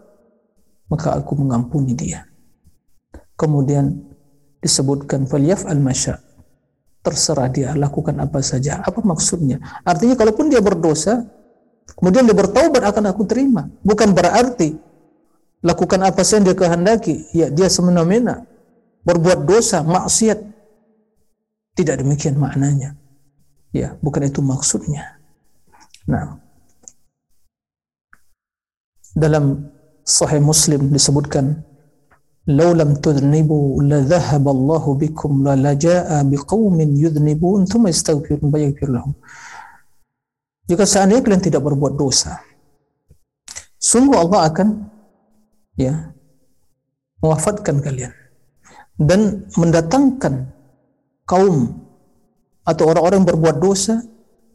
Maka aku mengampuni dia. Kemudian disebutkan falyaf'al masya terserah dia lakukan apa saja apa maksudnya artinya kalaupun dia berdosa Kemudian dia bertaubat akan aku terima. Bukan berarti lakukan apa saja yang dia kehendaki. Ya, dia semena-mena berbuat dosa, maksiat. Tidak demikian maknanya. Ya, bukan itu maksudnya. Nah, dalam Sahih Muslim disebutkan لو لم تذنبوا لذهب الله بكم ولجاء بقوم يذنبون ثم يستغفرون فيغفر لهم jika seandainya kalian tidak berbuat dosa, sungguh Allah akan ya mewafatkan kalian dan mendatangkan kaum atau orang-orang yang berbuat dosa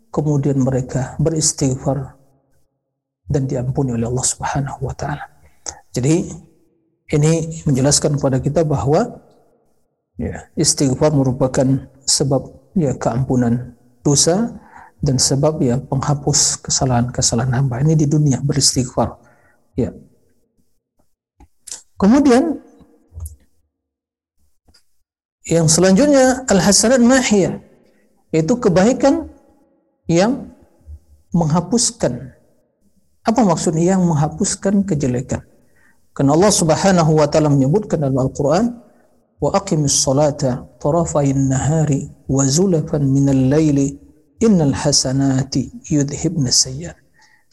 kemudian mereka beristighfar dan diampuni oleh Allah Subhanahu wa taala. Jadi ini menjelaskan kepada kita bahwa ya, istighfar merupakan sebab ya keampunan dosa dan sebab ya penghapus kesalahan-kesalahan hamba. Ini di dunia beristighfar ya. Kemudian yang selanjutnya al-hasanat mahiyah yaitu kebaikan yang menghapuskan. Apa maksudnya yang menghapuskan kejelekan karena Allah Subhanahu wa taala menyebutkan dalam Al-Qur'an wa aqimis salata tarafayn nahari wa zulafan minal laili innal hasanati yudhibna sayyiat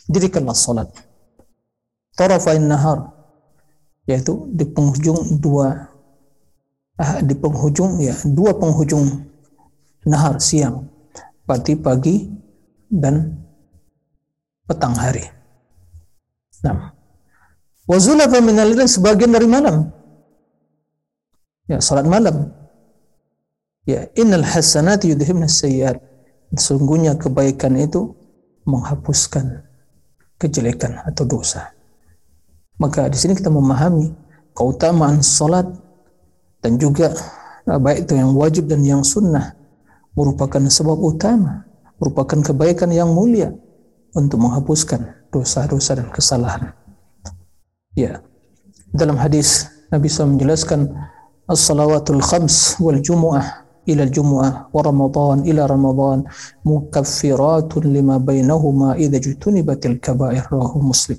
dirikanlah salat. Tarafain nahar yaitu di penghujung dua ah, di penghujung ya dua penghujung nahar siang berarti pagi dan petang hari. Nah wazulafa minal sebagian dari malam ya salat malam ya innal hasanati yudhibna sayyiat Sungguhnya kebaikan itu menghapuskan kejelekan atau dosa. Maka di sini kita memahami keutamaan salat dan juga eh, baik itu yang wajib dan yang sunnah merupakan sebab utama, merupakan kebaikan yang mulia untuk menghapuskan dosa-dosa dan kesalahan. Ya, dalam hadis Nabi SAW menjelaskan as-salawatul khams wal jumu'ah ila al-jumu'ah wa ramadan ila ramadan mukaffiratun lima bainahuma idza jutunibatil kaba'ir rawahu muslim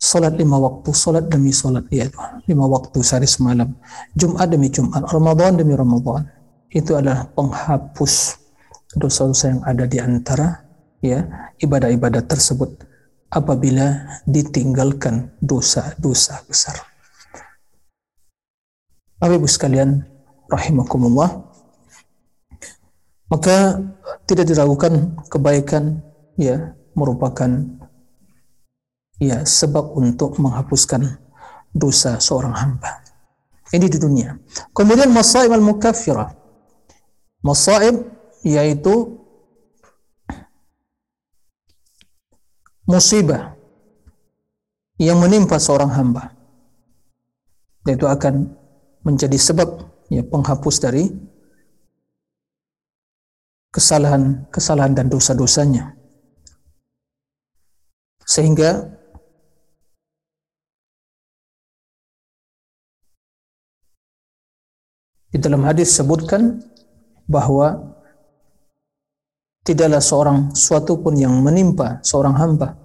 Salat lima waktu, salat demi salat, ya lima waktu sehari semalam. Jumat demi Jumat, Ramadan demi Ramadan. Itu adalah penghapus dosa-dosa yang ada di antara ya ibadah-ibadah tersebut apabila ditinggalkan dosa-dosa besar. Bapak Ibu sekalian, rahimakumullah. Maka tidak diragukan kebaikan ya merupakan ya sebab untuk menghapuskan dosa seorang hamba. Ini di dunia. Kemudian masaib al-mukaffirah. Masaib yaitu musibah yang menimpa seorang hamba. Itu akan menjadi sebab ya penghapus dari kesalahan-kesalahan dan dosa-dosanya. Sehingga Di dalam hadis sebutkan bahwa tidaklah seorang suatu pun yang menimpa seorang hamba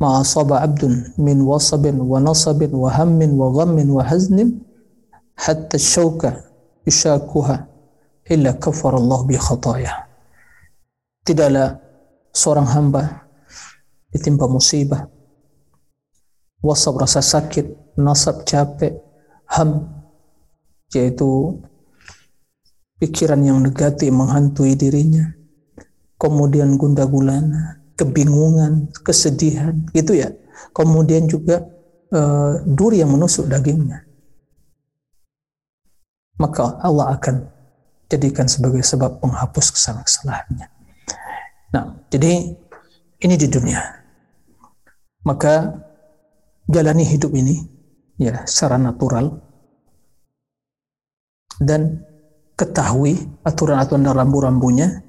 ma'asaba abdun min wasabin wa nasabin wa hammin wa ghammin wa haznin hatta syauka yushakuha illa kafar Allah bi khataya. Tidaklah seorang hamba ditimpa musibah wasab rasa sakit nasab capek ham yaitu pikiran yang negatif menghantui dirinya, kemudian gundah gulana, kebingungan, kesedihan, gitu ya. Kemudian juga e, duri yang menusuk dagingnya. Maka Allah akan jadikan sebagai sebab penghapus kesalahan-kesalahannya. Nah, jadi ini di dunia. Maka jalani hidup ini ya secara natural dan ketahui aturan-aturan dan rambu-rambunya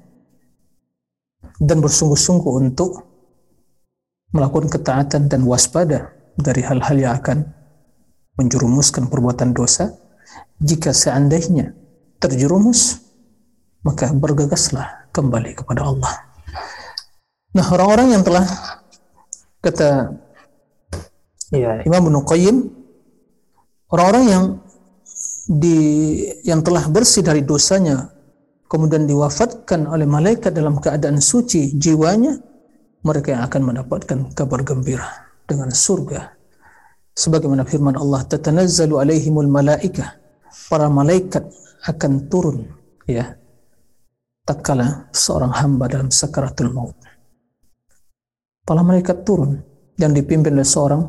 dan bersungguh-sungguh untuk melakukan ketaatan dan waspada dari hal-hal yang akan menjerumuskan perbuatan dosa. Jika seandainya terjerumus maka bergegaslah kembali kepada Allah. Nah orang-orang yang telah kata ya. Imam Ibnu Qayyim orang-orang yang di yang telah bersih dari dosanya kemudian diwafatkan oleh malaikat dalam keadaan suci jiwanya mereka yang akan mendapatkan kabar gembira dengan surga. Sebagaimana firman Allah tatanazzalu alaihimul malaika para malaikat akan turun ya tatkala seorang hamba dalam sakaratul maut. Para malaikat turun yang dipimpin oleh seorang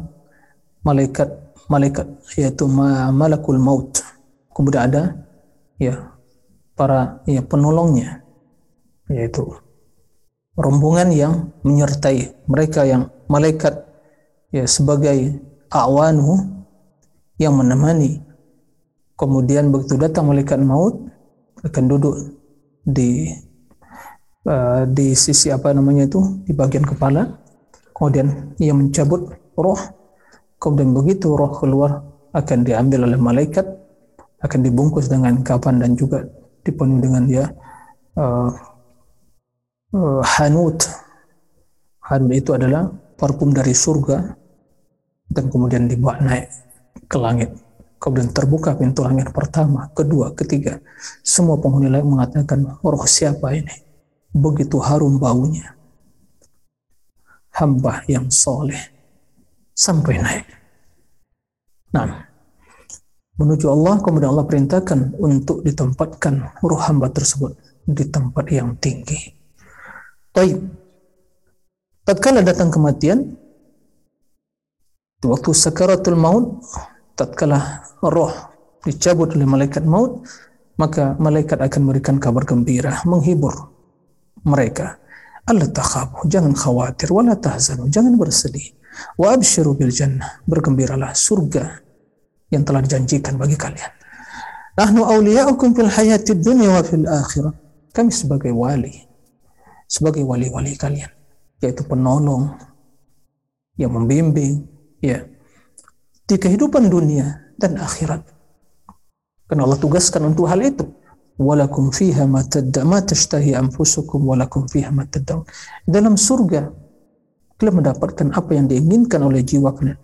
malaikat malaikat yaitu malakul maut. Kemudian ada ya para ya penolongnya yaitu rombongan yang menyertai mereka yang malaikat ya sebagai awanu yang menemani. Kemudian begitu datang malaikat maut akan duduk di uh, di sisi apa namanya itu di bagian kepala. Kemudian ia mencabut roh. Kemudian begitu roh keluar akan diambil oleh malaikat akan dibungkus dengan kapan dan juga dipenuhi dengan ya uh, uh, hanut. Hanut itu adalah parfum dari surga dan kemudian dibawa naik ke langit. Kemudian terbuka pintu langit pertama, kedua, ketiga. Semua penghuni langit mengatakan, roh siapa ini? Begitu harum baunya. Hamba yang soleh. Sampai naik. Nah, menuju Allah kemudian Allah perintahkan untuk ditempatkan ruh hamba tersebut di tempat yang tinggi. Baik. Tatkala datang kematian waktu sakaratul maut tatkala roh dicabut oleh malaikat maut maka malaikat akan memberikan kabar gembira menghibur mereka Allah takhafu, jangan khawatir, wala tahzanu, jangan bersedih. Wa abshiru bil jannah, bergembiralah surga yang telah dijanjikan bagi kalian. Nahnu awliya'ukum fil hayati dunya wa fil akhirah. Kami sebagai wali, sebagai wali-wali kalian, yaitu penolong yang membimbing, ya, di kehidupan dunia dan akhirat. Karena Allah tugaskan untuk hal itu. Walakum fiha ma tashtahi anfusukum walakum fiha ma. Dalam surga kalian mendapatkan apa yang diinginkan oleh jiwa kalian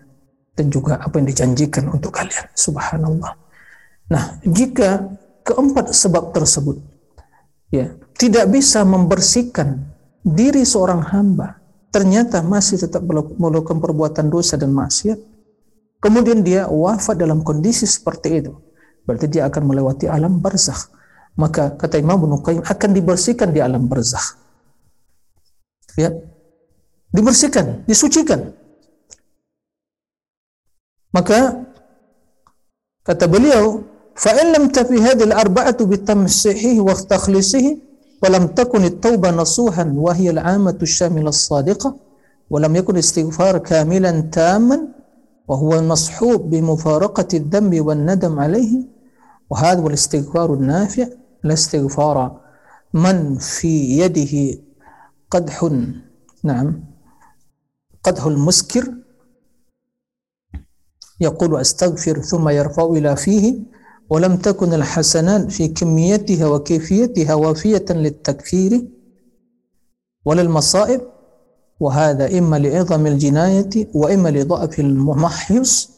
dan juga apa yang dijanjikan untuk kalian. Subhanallah. Nah, jika keempat sebab tersebut ya tidak bisa membersihkan diri seorang hamba, ternyata masih tetap melakukan perbuatan dosa dan maksiat, kemudian dia wafat dalam kondisi seperti itu, berarti dia akan melewati alam barzakh. Maka kata Imam Ibnu Qayyim akan dibersihkan di alam barzakh. Ya. Dibersihkan, disucikan maka kata beliau, "Fa in lam tafi hadhihi al-arba'atu bi tamsihihi wa takhlisihi wa lam takun at-tauba nasuhan wa hiya al-'amatu ash-shamila as-sadiqah wa lam yakun istighfar kamilan tamman wa huwa al-mashhub bi mufaraqati ad-dhanbi wan nadam 'alayhi wa hadha al-istighfar an-nafi' la istighfara man fi yadihi qadhun na'am qadhul muskir يقول أستغفر ثم يرفع إلى فيه ولم تكن الحسنات في كميتها وكيفيتها وافية للتكفير ولا المصائب وهذا إما لعظم الجناية وإما لضعف الممحص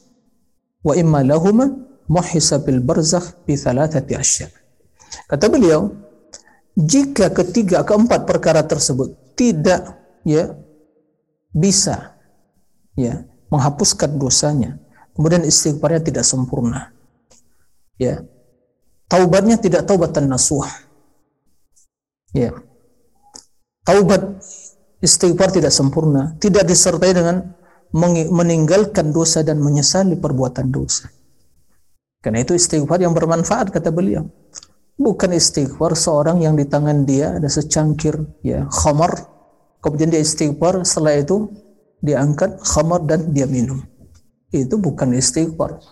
وإما لهما محس بالبرزخ بثلاثة أشياء kata beliau jika ketiga keempat perkara tersebut tidak ya bisa ya menghapuskan dosanya kemudian istighfarnya tidak sempurna. Ya. Taubatnya tidak taubatan nasuh. Ya. Taubat istighfar tidak sempurna, tidak disertai dengan meninggalkan dosa dan menyesali perbuatan dosa. Karena itu istighfar yang bermanfaat kata beliau. Bukan istighfar seorang yang di tangan dia ada secangkir ya khamar, kemudian dia istighfar setelah itu dia angkat khamar dan dia minum itu bukan istighfar.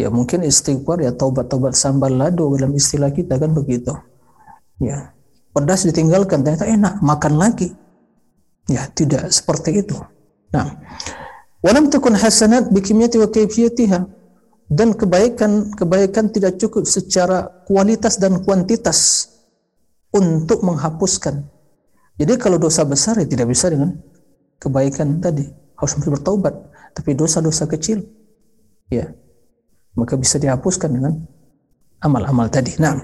Ya mungkin istighfar ya taubat-taubat sambal lado dalam istilah kita kan begitu. Ya, pedas ditinggalkan ternyata enak, makan lagi. Ya, tidak seperti itu. Nah, walam takun hasanat bikimiyati wa kayfiyatiha dan kebaikan kebaikan tidak cukup secara kualitas dan kuantitas untuk menghapuskan. Jadi kalau dosa besar ya tidak bisa dengan kebaikan tadi, harus bertaubat tapi dosa-dosa kecil. Ya maka bisa dihapuskan dengan amal-amal tadi. Nah,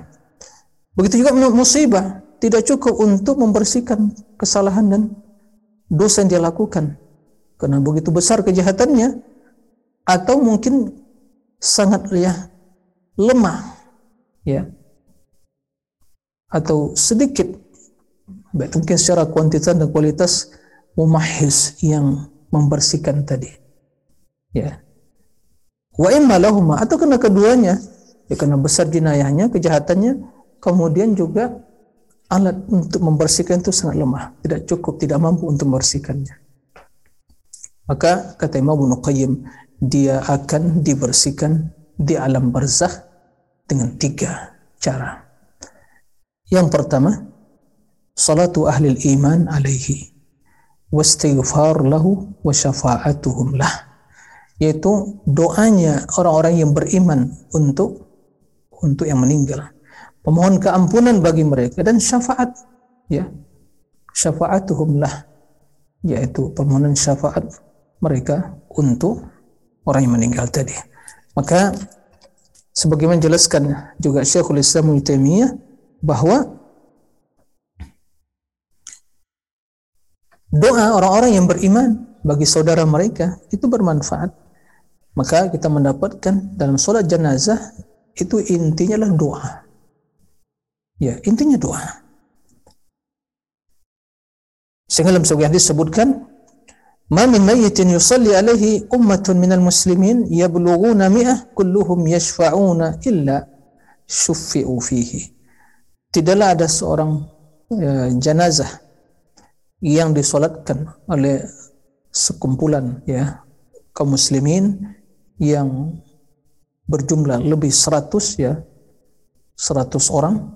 begitu juga musibah tidak cukup untuk membersihkan kesalahan dan dosa yang dia lakukan. Karena begitu besar kejahatannya atau mungkin sangat ya lemah ya atau sedikit mungkin secara kuantitas dan kualitas mumahis yang membersihkan tadi ya. Wa imma atau kena keduanya. Ya karena besar jinayahnya kejahatannya. Kemudian juga alat untuk membersihkan itu sangat lemah. Tidak cukup tidak mampu untuk membersihkannya. Maka kata Imam Ibnu Qayyim dia akan dibersihkan di alam barzakh dengan tiga cara. Yang pertama salatu ahli iman alaihi wastighfar lahu wa syafa'atuhum lah yaitu doanya orang-orang yang beriman untuk untuk yang meninggal. Pemohon keampunan bagi mereka dan syafaat ya. Syafaatuhum lah yaitu permohonan syafaat mereka untuk orang yang meninggal tadi. Maka sebagaimana jelaskan juga Syekhul Islam Ibnu bahwa doa orang-orang yang beriman bagi saudara mereka itu bermanfaat maka kita mendapatkan dalam sholat jenazah itu intinya adalah doa. Ya, intinya doa. Sehingga dalam sebuah hadis disebutkan, "Ma min mayyitin yusalli alaihi ummatun minal muslimin yablughuna mi'ah kulluhum yashfa'una illa syuffi'u fihi." Tidaklah ada seorang ya, jenazah yang disolatkan oleh sekumpulan ya kaum muslimin yang berjumlah lebih 100 ya 100 orang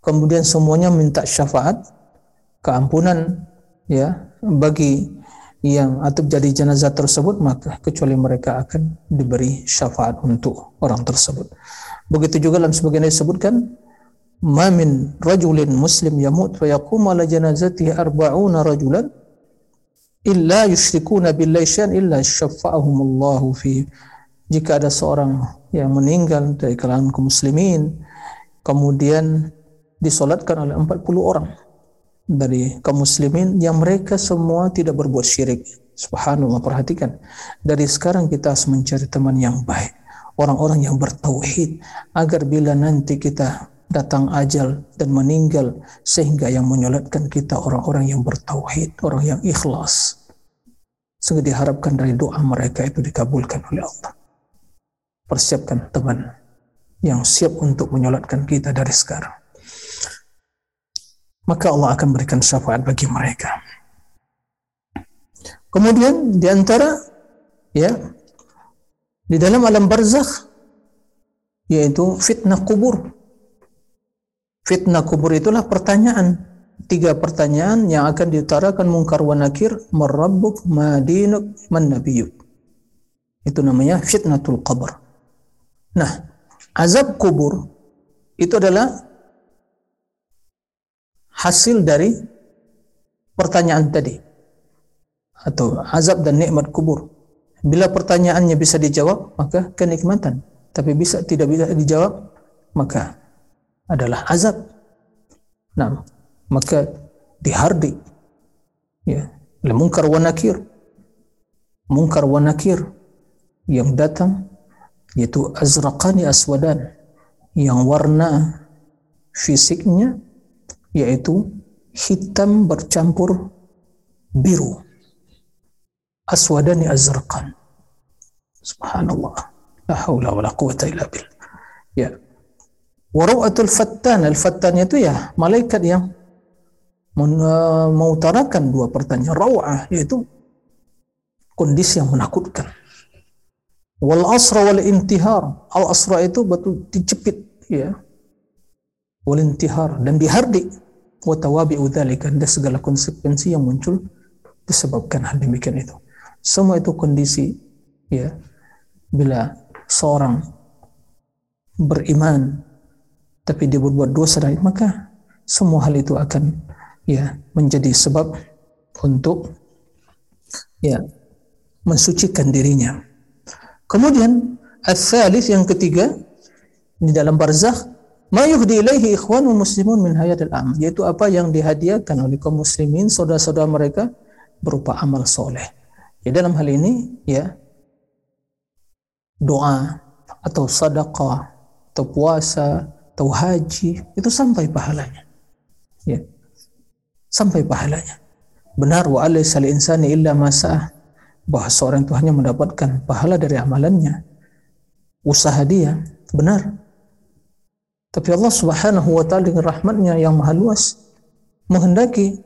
kemudian semuanya minta syafaat keampunan ya bagi yang atau jadi jenazah tersebut maka kecuali mereka akan diberi syafaat untuk orang tersebut. Begitu juga dalam sebagian disebutkan ma min rajulin muslim yamut fa yaqumu ala janazatihi arba'una rajulan illa yusyrikuna billahi syai'an illa syafa'ahumullahu fi jika ada seorang yang meninggal dari kalangan kaum muslimin kemudian disolatkan oleh 40 orang dari kaum muslimin yang mereka semua tidak berbuat syirik. Subhanallah, perhatikan. Dari sekarang kita harus mencari teman yang baik. Orang-orang yang bertauhid. Agar bila nanti kita datang ajal dan meninggal. Sehingga yang menyolatkan kita orang-orang yang bertauhid. Orang yang ikhlas. Sehingga diharapkan dari doa mereka itu dikabulkan oleh Allah. Persiapkan teman yang siap untuk menyolatkan kita dari sekarang maka Allah akan berikan syafaat bagi mereka. Kemudian di antara ya di dalam alam barzakh yaitu fitnah kubur. Fitnah kubur itulah pertanyaan tiga pertanyaan yang akan diutarakan mungkar wa nakir marabbuk madinuk man nabiyuk. Itu namanya fitnatul qabr. Nah, azab kubur itu adalah hasil dari pertanyaan tadi atau azab dan nikmat kubur. Bila pertanyaannya bisa dijawab, maka kenikmatan. Tapi bisa tidak bisa dijawab, maka adalah azab. Nah, maka dihardi. Ya, mungkar wa nakir. Mungkar wa nakir yang datang yaitu azraqani aswadan yang warna fisiknya yaitu hitam bercampur biru. Aswadani azraqan. Subhanallah. La haula wala quwata illa billah. Ya waru'atul fattan. Al fattan itu ya malaikat yang mengutarakan dua pertanyaan. Raw'ah yaitu kondisi yang menakutkan. Wal asra wal intihar al asra itu betul dicepit ya. Walintihar. Dan dihardi wa tawabi'u dzalika. Dan segala konsekuensi yang muncul disebabkan hal demikian itu. Semua itu kondisi ya bila seorang beriman tapi dia berbuat dosa dan maka semua hal itu akan ya menjadi sebab untuk ya mensucikan dirinya. Kemudian as-salis yang ketiga di dalam barzakh ma yuhdi ilaihi ikhwanul muslimun min hayatil amal yaitu apa yang dihadiahkan oleh kaum muslimin saudara-saudara mereka berupa amal soleh. Ya dalam hal ini ya doa atau sedekah atau puasa atau haji itu sampai pahalanya. Ya. Sampai pahalanya. Benar wa alaysal insani illa ma bahwa seorang itu hanya mendapatkan pahala dari amalannya. Usaha dia benar tapi Allah Subhanahu wa taala dengan rahmatnya yang maha luas menghendaki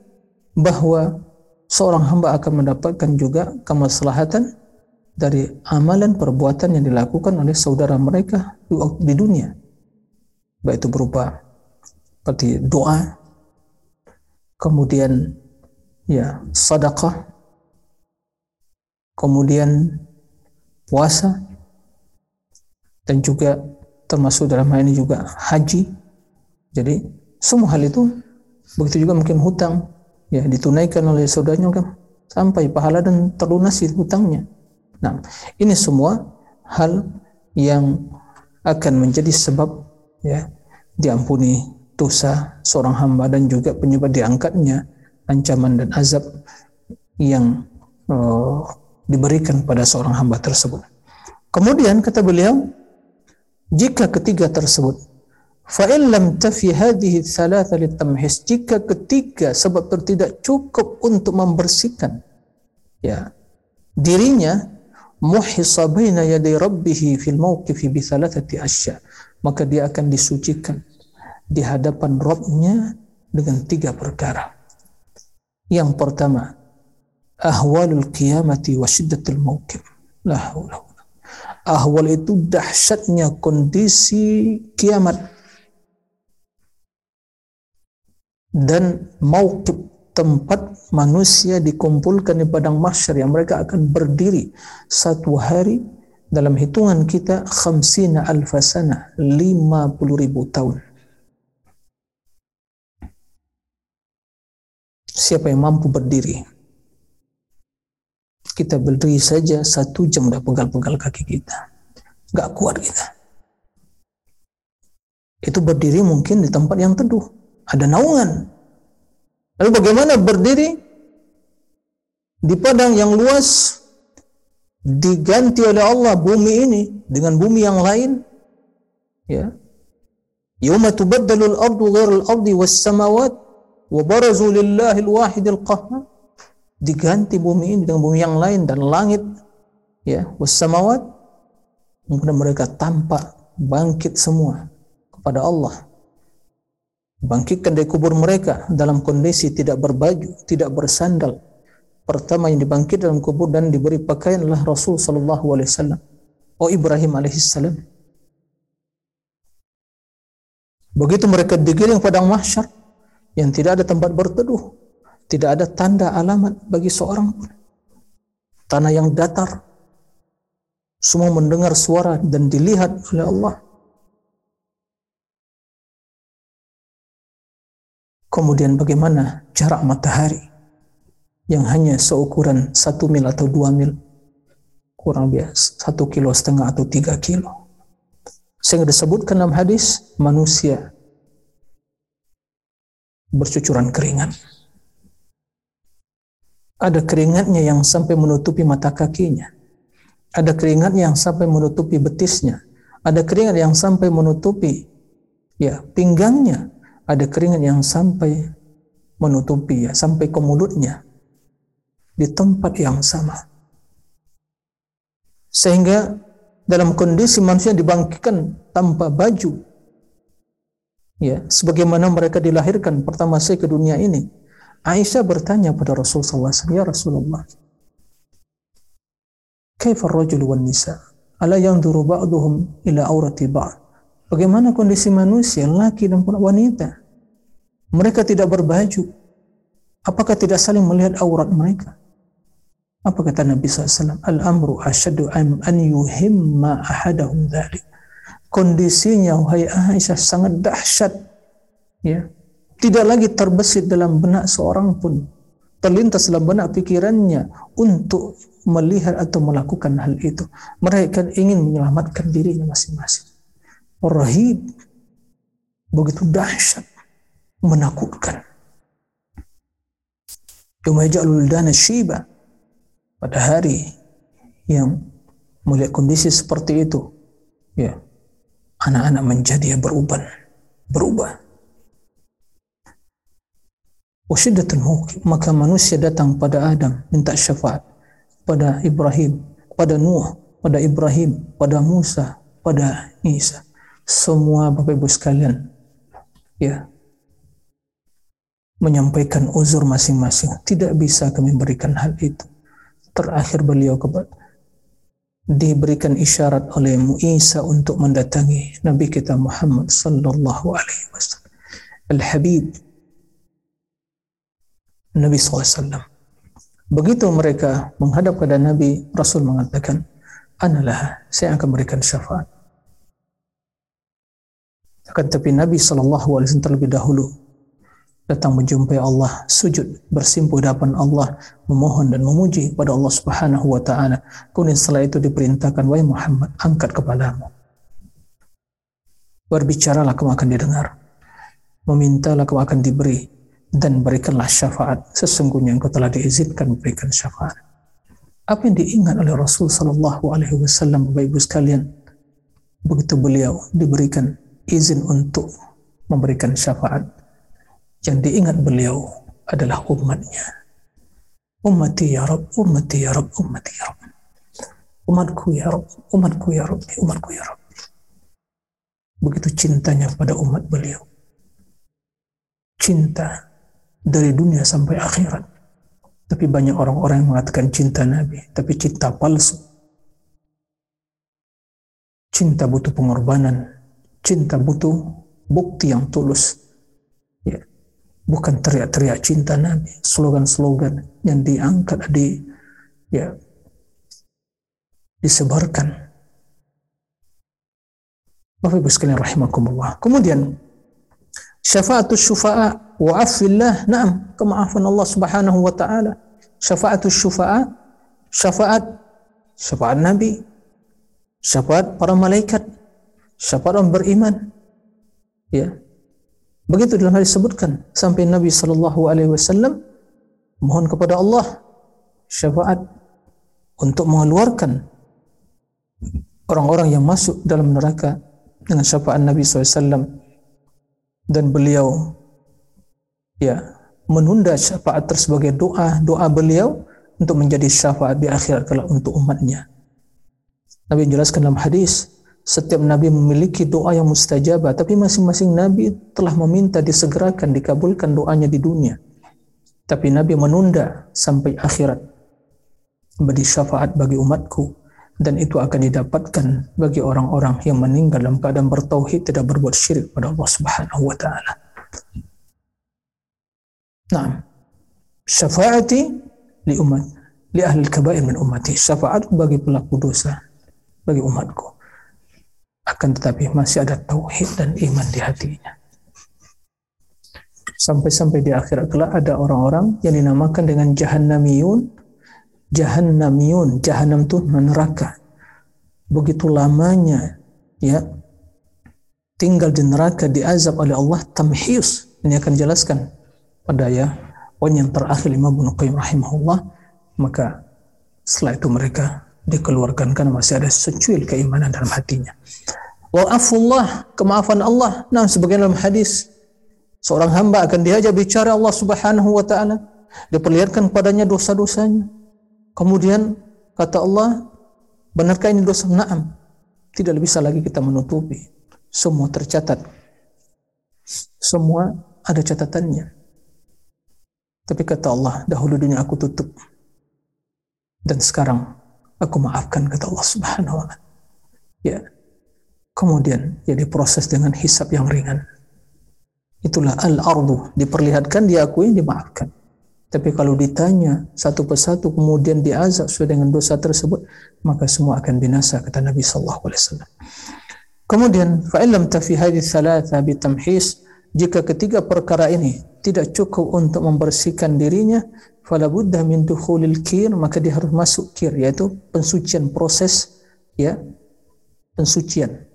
bahwa seorang hamba akan mendapatkan juga kemaslahatan dari amalan perbuatan yang dilakukan oleh saudara mereka di dunia. Baik itu berupa seperti doa, kemudian ya sedekah, kemudian puasa dan juga termasuk dalam hal ini juga haji. Jadi semua hal itu begitu juga mungkin hutang ya ditunaikan oleh saudaranya kan sampai pahala dan terlunasi hutangnya. Nah, ini semua hal yang akan menjadi sebab ya diampuni dosa seorang hamba dan juga penyebab diangkatnya ancaman dan azab yang uh, diberikan pada seorang hamba tersebut. Kemudian kata beliau, jika ketiga tersebut fa'in lam tafi hadhihi thalatha litamhis jika ketiga sebab itu tidak cukup untuk membersihkan ya dirinya muhisa baina yaday rabbih fil mawqifi bi thalathati asya maka dia akan disucikan di hadapan Rabbnya dengan tiga perkara. Yang pertama, ahwalul qiyamati wa syiddatul Ahwal itu dahsyatnya kondisi kiamat dan mauqif tempat manusia dikumpulkan di padang mahsyar yang mereka akan berdiri satu hari dalam hitungan kita khamsina alfasana 50 ribu tahun siapa yang mampu berdiri kita berdiri saja satu jam udah pegal-pegal kaki kita. Gak kuat kita. Itu berdiri mungkin di tempat yang teduh. Ada naungan. Lalu bagaimana berdiri di padang yang luas diganti oleh Allah bumi ini dengan bumi yang lain. Ya. Yawma tubaddalu al-ardu ghairu al-ardi was-samawat wa barazu lillahi al-wahid al-qahhar diganti bumi ini dengan bumi yang lain dan langit ya wassamawat. Kemudian mereka tampak bangkit semua kepada Allah. Bangkitkan dari kubur mereka dalam kondisi tidak berbaju tidak bersandal pertama yang dibangkit dalam kubur dan diberi pakaian adalah Rasul sallallahu alaihi wasallam oh Ibrahim alaihissalam begitu mereka digiring padang mahsyar yang tidak ada tempat berteduh tidak ada tanda alamat bagi seorang pun. Tanah yang datar. Semua mendengar suara dan dilihat oleh Allah. Kemudian bagaimana jarak matahari yang hanya seukuran satu mil atau dua mil kurang biasa satu kilo setengah atau tiga kilo sehingga disebutkan dalam hadis manusia bercucuran keringat ada keringatnya yang sampai menutupi mata kakinya. Ada keringat yang sampai menutupi betisnya. Ada keringat yang sampai menutupi ya pinggangnya. Ada keringat yang sampai menutupi ya sampai ke mulutnya di tempat yang sama. Sehingga dalam kondisi manusia dibangkitkan tanpa baju. Ya, sebagaimana mereka dilahirkan pertama sekali ke dunia ini Aisyah bertanya pada Rasul SAW, Ya Rasulullah, Kaifar rajul wan nisa? Ala yang duru ba'duhum ila aurati. Bagaimana kondisi manusia, laki dan wanita? Mereka tidak berbaju. Apakah tidak saling melihat aurat mereka? Apa kata Nabi SAW? Al-amru asyadu an, yuhimma ahadahum dhalik. Kondisinya, wahai Aisyah, sangat dahsyat. Ya, tidak lagi terbesit dalam benak seorang pun terlintas dalam benak pikirannya untuk melihat atau melakukan hal itu. Mereka ingin menyelamatkan dirinya masing-masing. Rahib begitu dahsyat, menakutkan. Yumaja'lul dana syiba pada hari yang melihat kondisi seperti itu, ya anak-anak menjadi beruban, berubah Wasyiddatul mungkin maka manusia datang pada Adam minta syafaat pada Ibrahim, pada Nuh, pada Ibrahim, pada Musa, pada Isa. Semua Bapak Ibu sekalian ya menyampaikan uzur masing-masing. Tidak bisa kami berikan hal itu. Terakhir beliau kepada diberikan isyarat oleh Isa untuk mendatangi Nabi kita Muhammad sallallahu alaihi wasallam. Al-Habib Nabi SAW. Begitu mereka menghadap kepada Nabi, Rasul mengatakan, Analah, saya akan berikan syafaat. Akan tapi Nabi SAW terlebih dahulu datang menjumpai Allah, sujud, bersimpuh hadapan Allah, memohon dan memuji pada Allah Subhanahu wa taala. Kemudian setelah itu diperintahkan, "Wahai Muhammad, angkat kepalamu." Berbicaralah kamu akan didengar. Memintalah kamu akan diberi dan berikanlah syafaat sesungguhnya engkau telah diizinkan memberikan syafaat apa yang diingat oleh Rasul Sallallahu Alaihi Wasallam Bapak Ibu sekalian begitu beliau diberikan izin untuk memberikan syafaat yang diingat beliau adalah umatnya ummati ya Rabb ummati ya Rabb ummati ya Rabb umatku ya Rabb umatku ya Rabb umatku ya Rabb begitu cintanya pada umat beliau cinta dari dunia sampai akhirat. Tapi banyak orang-orang yang mengatakan cinta Nabi, tapi cinta palsu. Cinta butuh pengorbanan, cinta butuh bukti yang tulus. Bukan teriak-teriak cinta Nabi, slogan-slogan yang diangkat di ya disebarkan. Bapak Ibu sekalian rahimakumullah. Kemudian syafaatus syufa'a wa afillah na'am kemaafan Allah Subhanahu wa taala syafaatus syufa'a syafaat syafaat Nabi syafaat para malaikat syafaat orang beriman ya begitu dalam hadis disebutkan sampai Nabi sallallahu alaihi wasallam mohon kepada Allah syafaat untuk mengeluarkan orang-orang yang masuk dalam neraka dengan syafaat Nabi SAW dan beliau ya menunda syafaat tersebut sebagai doa doa beliau untuk menjadi syafaat di akhirat kelak untuk umatnya. Nabi menjelaskan dalam hadis, setiap nabi memiliki doa yang mustajabah, tapi masing-masing nabi telah meminta disegerakan, dikabulkan doanya di dunia. Tapi nabi menunda sampai akhirat menjadi syafaat bagi umatku dan itu akan didapatkan bagi orang-orang yang meninggal dalam keadaan bertauhid tidak berbuat syirik pada Allah Subhanahu wa taala. Nah, syafaati li umat li ahli kabair min ummati. Syafaat bagi pelaku dosa bagi umatku. Akan tetapi masih ada tauhid dan iman di hatinya. Sampai-sampai di akhirat kelak ada orang-orang yang dinamakan dengan jahannamiyun. Jahannamiyun, jahannam itu neraka. Begitu lamanya ya tinggal di neraka diazab oleh Allah tamhius. Ini akan jelaskan pada ya poin yang terakhir Imam Ibnu Qayyim rahimahullah maka setelah itu mereka dikeluarkan karena masih ada secuil keimanan dalam hatinya. Wa afullah, kemaafan Allah. Nah, sebagian dalam hadis seorang hamba akan diajak bicara Allah Subhanahu wa taala, diperlihatkan padanya dosa-dosanya. Kemudian kata Allah, benarkah ini dosa? Naam. Tidak bisa lagi kita menutupi. Semua tercatat. Semua ada catatannya. Tapi kata Allah, dahulu dunia aku tutup. Dan sekarang aku maafkan kata Allah Subhanahu wa taala. Ya. Kemudian ya diproses dengan hisap yang ringan. Itulah al-ardu, diperlihatkan, diakui, dimaafkan. Tapi kalau ditanya satu persatu kemudian diazab sesuai dengan dosa tersebut, maka semua akan binasa kata Nabi sallallahu alaihi wasallam. Kemudian fa illam tafi hadhihi thalatha bitamhis jika ketiga perkara ini tidak cukup untuk membersihkan dirinya, fala budda min dukhulil kir, maka dia harus masuk kir, yaitu pensucian proses ya pensucian.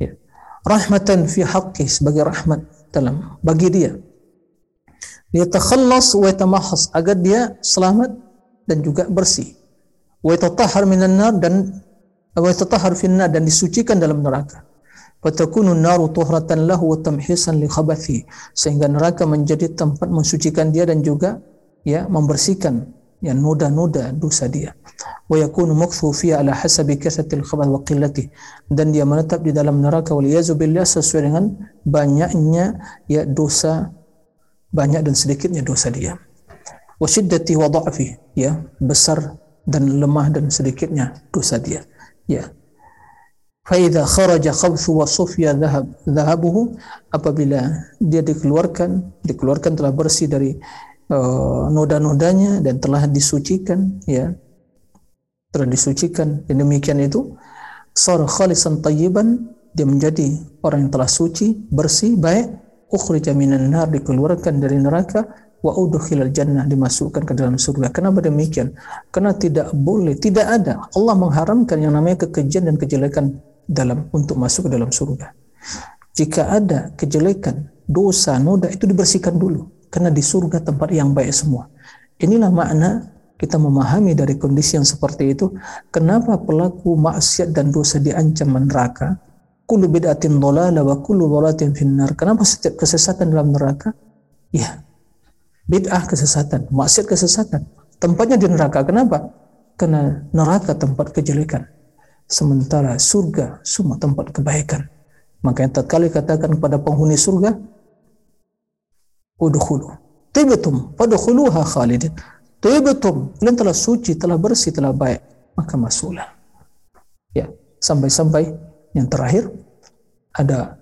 Ya. Rahmatan fi haqqi sebagai rahmat dalam bagi dia. Dia takhallas wa yatamahhas agar dia selamat dan juga bersih. Wa yatatahhar minan nar dan wa yatatahhar finnar dan disucikan dalam neraka fatakunu naru tuhratan lahu wa tamhisan li khabathi sehingga neraka menjadi tempat mensucikan dia dan juga ya membersihkan ya noda-noda dosa dia. wa yakunu makthu fiha ala hasabi kasatil khabath wa qillati dan dia menetap di dalam neraka wal billah sesuai dengan banyaknya ya dosa banyak dan sedikitnya dosa dia. wa shiddati wa dha'fi ya besar dan lemah dan sedikitnya dosa dia ya Faida kharaja khabthu wa sufya dhahab dhahabuhu apabila dia dikeluarkan dikeluarkan telah bersih dari uh, noda-nodanya dan telah disucikan ya telah disucikan dan demikian itu sar khalisan tayyiban dia menjadi orang yang telah suci bersih baik ukhrija minan nar dikeluarkan dari neraka wa udkhilal jannah dimasukkan ke dalam surga. Kenapa demikian? Karena tidak boleh, tidak ada. Allah mengharamkan yang namanya kekejian dan kejelekan dalam untuk masuk ke dalam surga. Jika ada kejelekan, dosa, noda itu dibersihkan dulu karena di surga tempat yang baik semua. Inilah makna kita memahami dari kondisi yang seperti itu, kenapa pelaku maksiat dan dosa diancam neraka? Kullu bid'atin dhalala wa kullu dhalatin finnar. Kenapa setiap kesesatan dalam neraka? Ya, bid'ah kesesatan, maksiat kesesatan. Tempatnya di neraka. Kenapa? Karena neraka tempat kejelekan sementara surga semua tempat kebaikan. Maka yang tatkala katakan kepada penghuni surga, udkhulu, Tibtum fadkhuluha khalidin. Tibtum, kalian telah suci, telah bersih, telah baik, maka masuklah. Ya, sampai-sampai yang terakhir ada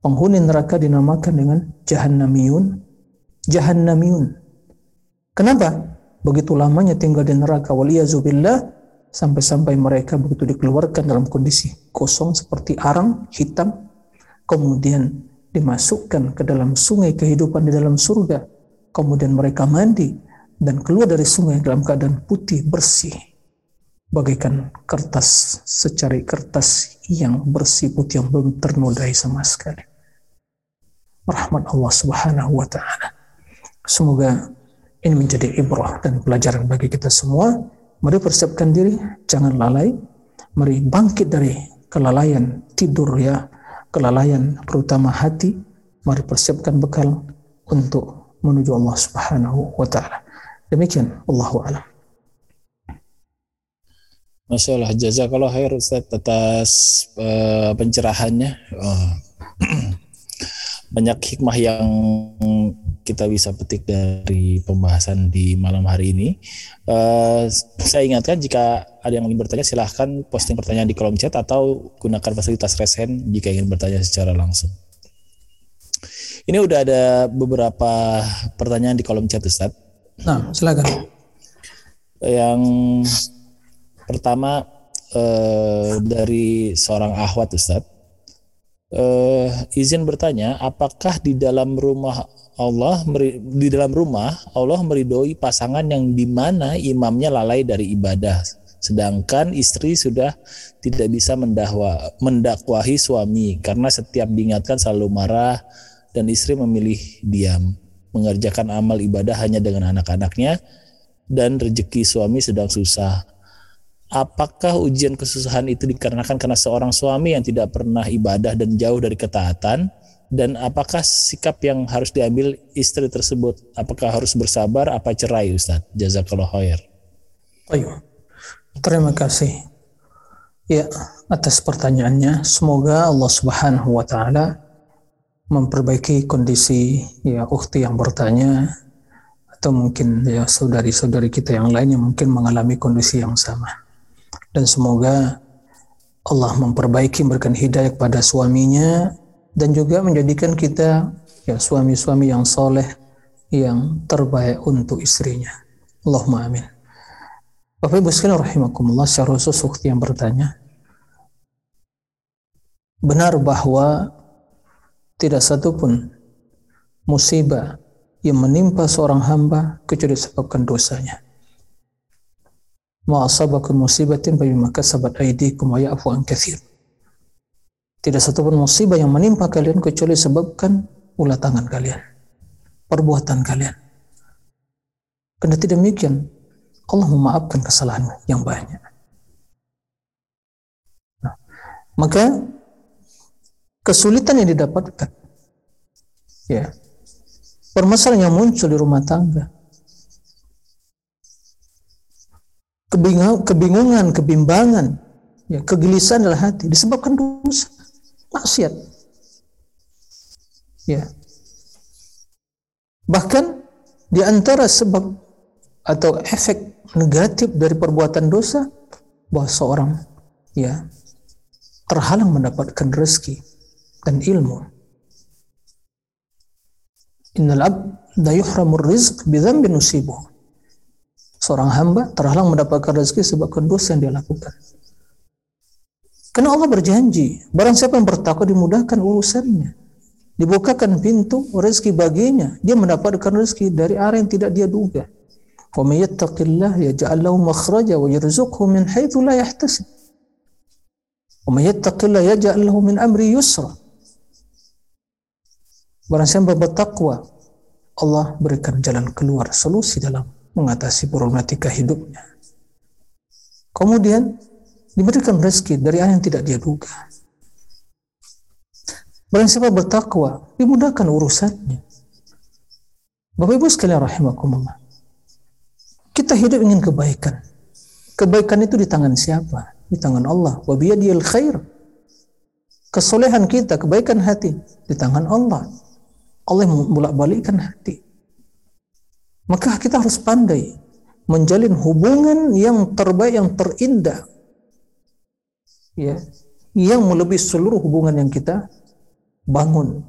penghuni neraka dinamakan dengan jahannamiyun. Jahannamiyun. Kenapa? Begitu lamanya tinggal di neraka waliyazubillah sampai-sampai mereka begitu dikeluarkan dalam kondisi kosong seperti arang hitam kemudian dimasukkan ke dalam sungai kehidupan di dalam surga. Kemudian mereka mandi dan keluar dari sungai dalam keadaan putih bersih. Bagaikan kertas secari kertas yang bersih putih yang belum ternodai sama sekali. Rahmat Allah subhanahu wa ta'ala. Semoga ini menjadi ibrah dan pelajaran bagi kita semua mari persiapkan diri jangan lalai mari bangkit dari kelalaian tidur ya kelalaian terutama hati mari persiapkan bekal untuk menuju Allah Subhanahu wa taala Demikian, Allahu a'lam. Masya Allah, jazakallah khair Ustaz atas uh, pencerahannya. Oh. Banyak hikmah yang kita bisa petik dari pembahasan di malam hari ini. Uh, saya ingatkan jika ada yang ingin bertanya silahkan posting pertanyaan di kolom chat atau gunakan fasilitas resen jika ingin bertanya secara langsung. Ini udah ada beberapa pertanyaan di kolom chat Ustaz. Nah, silakan. Yang pertama eh, dari seorang ahwat Ustaz. Eh, izin bertanya, apakah di dalam rumah Allah di dalam rumah Allah meridoi pasangan yang di mana imamnya lalai dari ibadah sedangkan istri sudah tidak bisa mendakwa, mendakwahi suami karena setiap diingatkan selalu marah dan istri memilih diam mengerjakan amal ibadah hanya dengan anak-anaknya dan rezeki suami sedang susah. Apakah ujian kesusahan itu dikarenakan karena seorang suami yang tidak pernah ibadah dan jauh dari ketaatan? Dan apakah sikap yang harus diambil istri tersebut? Apakah harus bersabar? Apa cerai Ustaz? Jazakallah khair. Terima kasih. Ya, atas pertanyaannya. Semoga Allah Subhanahu wa taala memperbaiki kondisi ya ukti yang bertanya atau mungkin ya saudari-saudari kita yang lain yang mungkin mengalami kondisi yang sama. Dan semoga Allah memperbaiki memberikan hidayah kepada suaminya dan juga menjadikan kita ya suami-suami yang soleh yang terbaik untuk istrinya. Allahumma amin. Bapak Ibu sekalian rahimakumullah secara khusus ukti yang bertanya benar bahwa tidak satupun musibah yang menimpa seorang hamba kecuali disebabkan dosanya. Ma asabakum musibatin bima kasabat aydikum wa ya'fu an katsir. Tidak satupun musibah yang menimpa kalian kecuali sebabkan ulah tangan kalian, perbuatan kalian. Tidak demikian, Allah memaafkan kesalahan yang banyak. Nah, maka kesulitan yang didapatkan ya permasalahan yang muncul di rumah tangga kebingungan, kebimbangan ya kegelisahan dalam hati disebabkan dosa maksiat ya bahkan di antara sebab atau efek negatif dari perbuatan dosa bahwa seorang ya terhalang mendapatkan rezeki dan ilmu. Innal abda yuhramur rizq bidzambin nusibuh. Seorang hamba terhalang mendapatkan rezeki sebab dosa yang dia lakukan. Karena Allah berjanji, barang siapa yang bertakwa dimudahkan urusannya. Dibukakan pintu rezeki baginya, dia mendapatkan rezeki dari arah yang tidak dia duga. Yaj'al lahu makhraja wa yarzuqhu min haitsu la yahtasib. Wa may yattaqillah yaj'al lahu min amri yusra. Barang siapa bertakwa, Allah berikan jalan keluar, solusi dalam mengatasi problematika hidupnya. Kemudian diberikan rezeki dari yang tidak dia duga. Barang siapa bertakwa, dimudahkan urusannya. Bapak Ibu sekalian rahimakumullah. Kita hidup ingin kebaikan. Kebaikan itu di tangan siapa? Di tangan Allah. Wa biyadiyal khair. Kesolehan kita, kebaikan hati di tangan Allah. Allah membolak balikkan hati. Maka kita harus pandai menjalin hubungan yang terbaik, yang terindah. Ya, yang melebihi seluruh hubungan yang kita bangun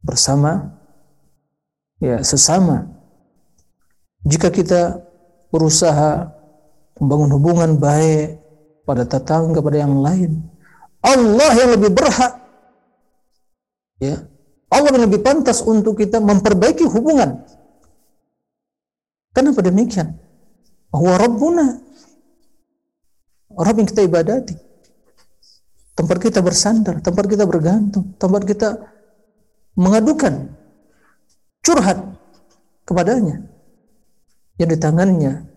bersama ya sesama. Jika kita berusaha membangun hubungan baik pada tetangga pada yang lain, Allah yang lebih berhak ya Allah yang lebih pantas untuk kita memperbaiki hubungan Kenapa demikian? Bahwa Rabbuna Rabb yang kita ibadati tempat kita bersandar, tempat kita bergantung, tempat kita mengadukan curhat kepadanya yang di tangannya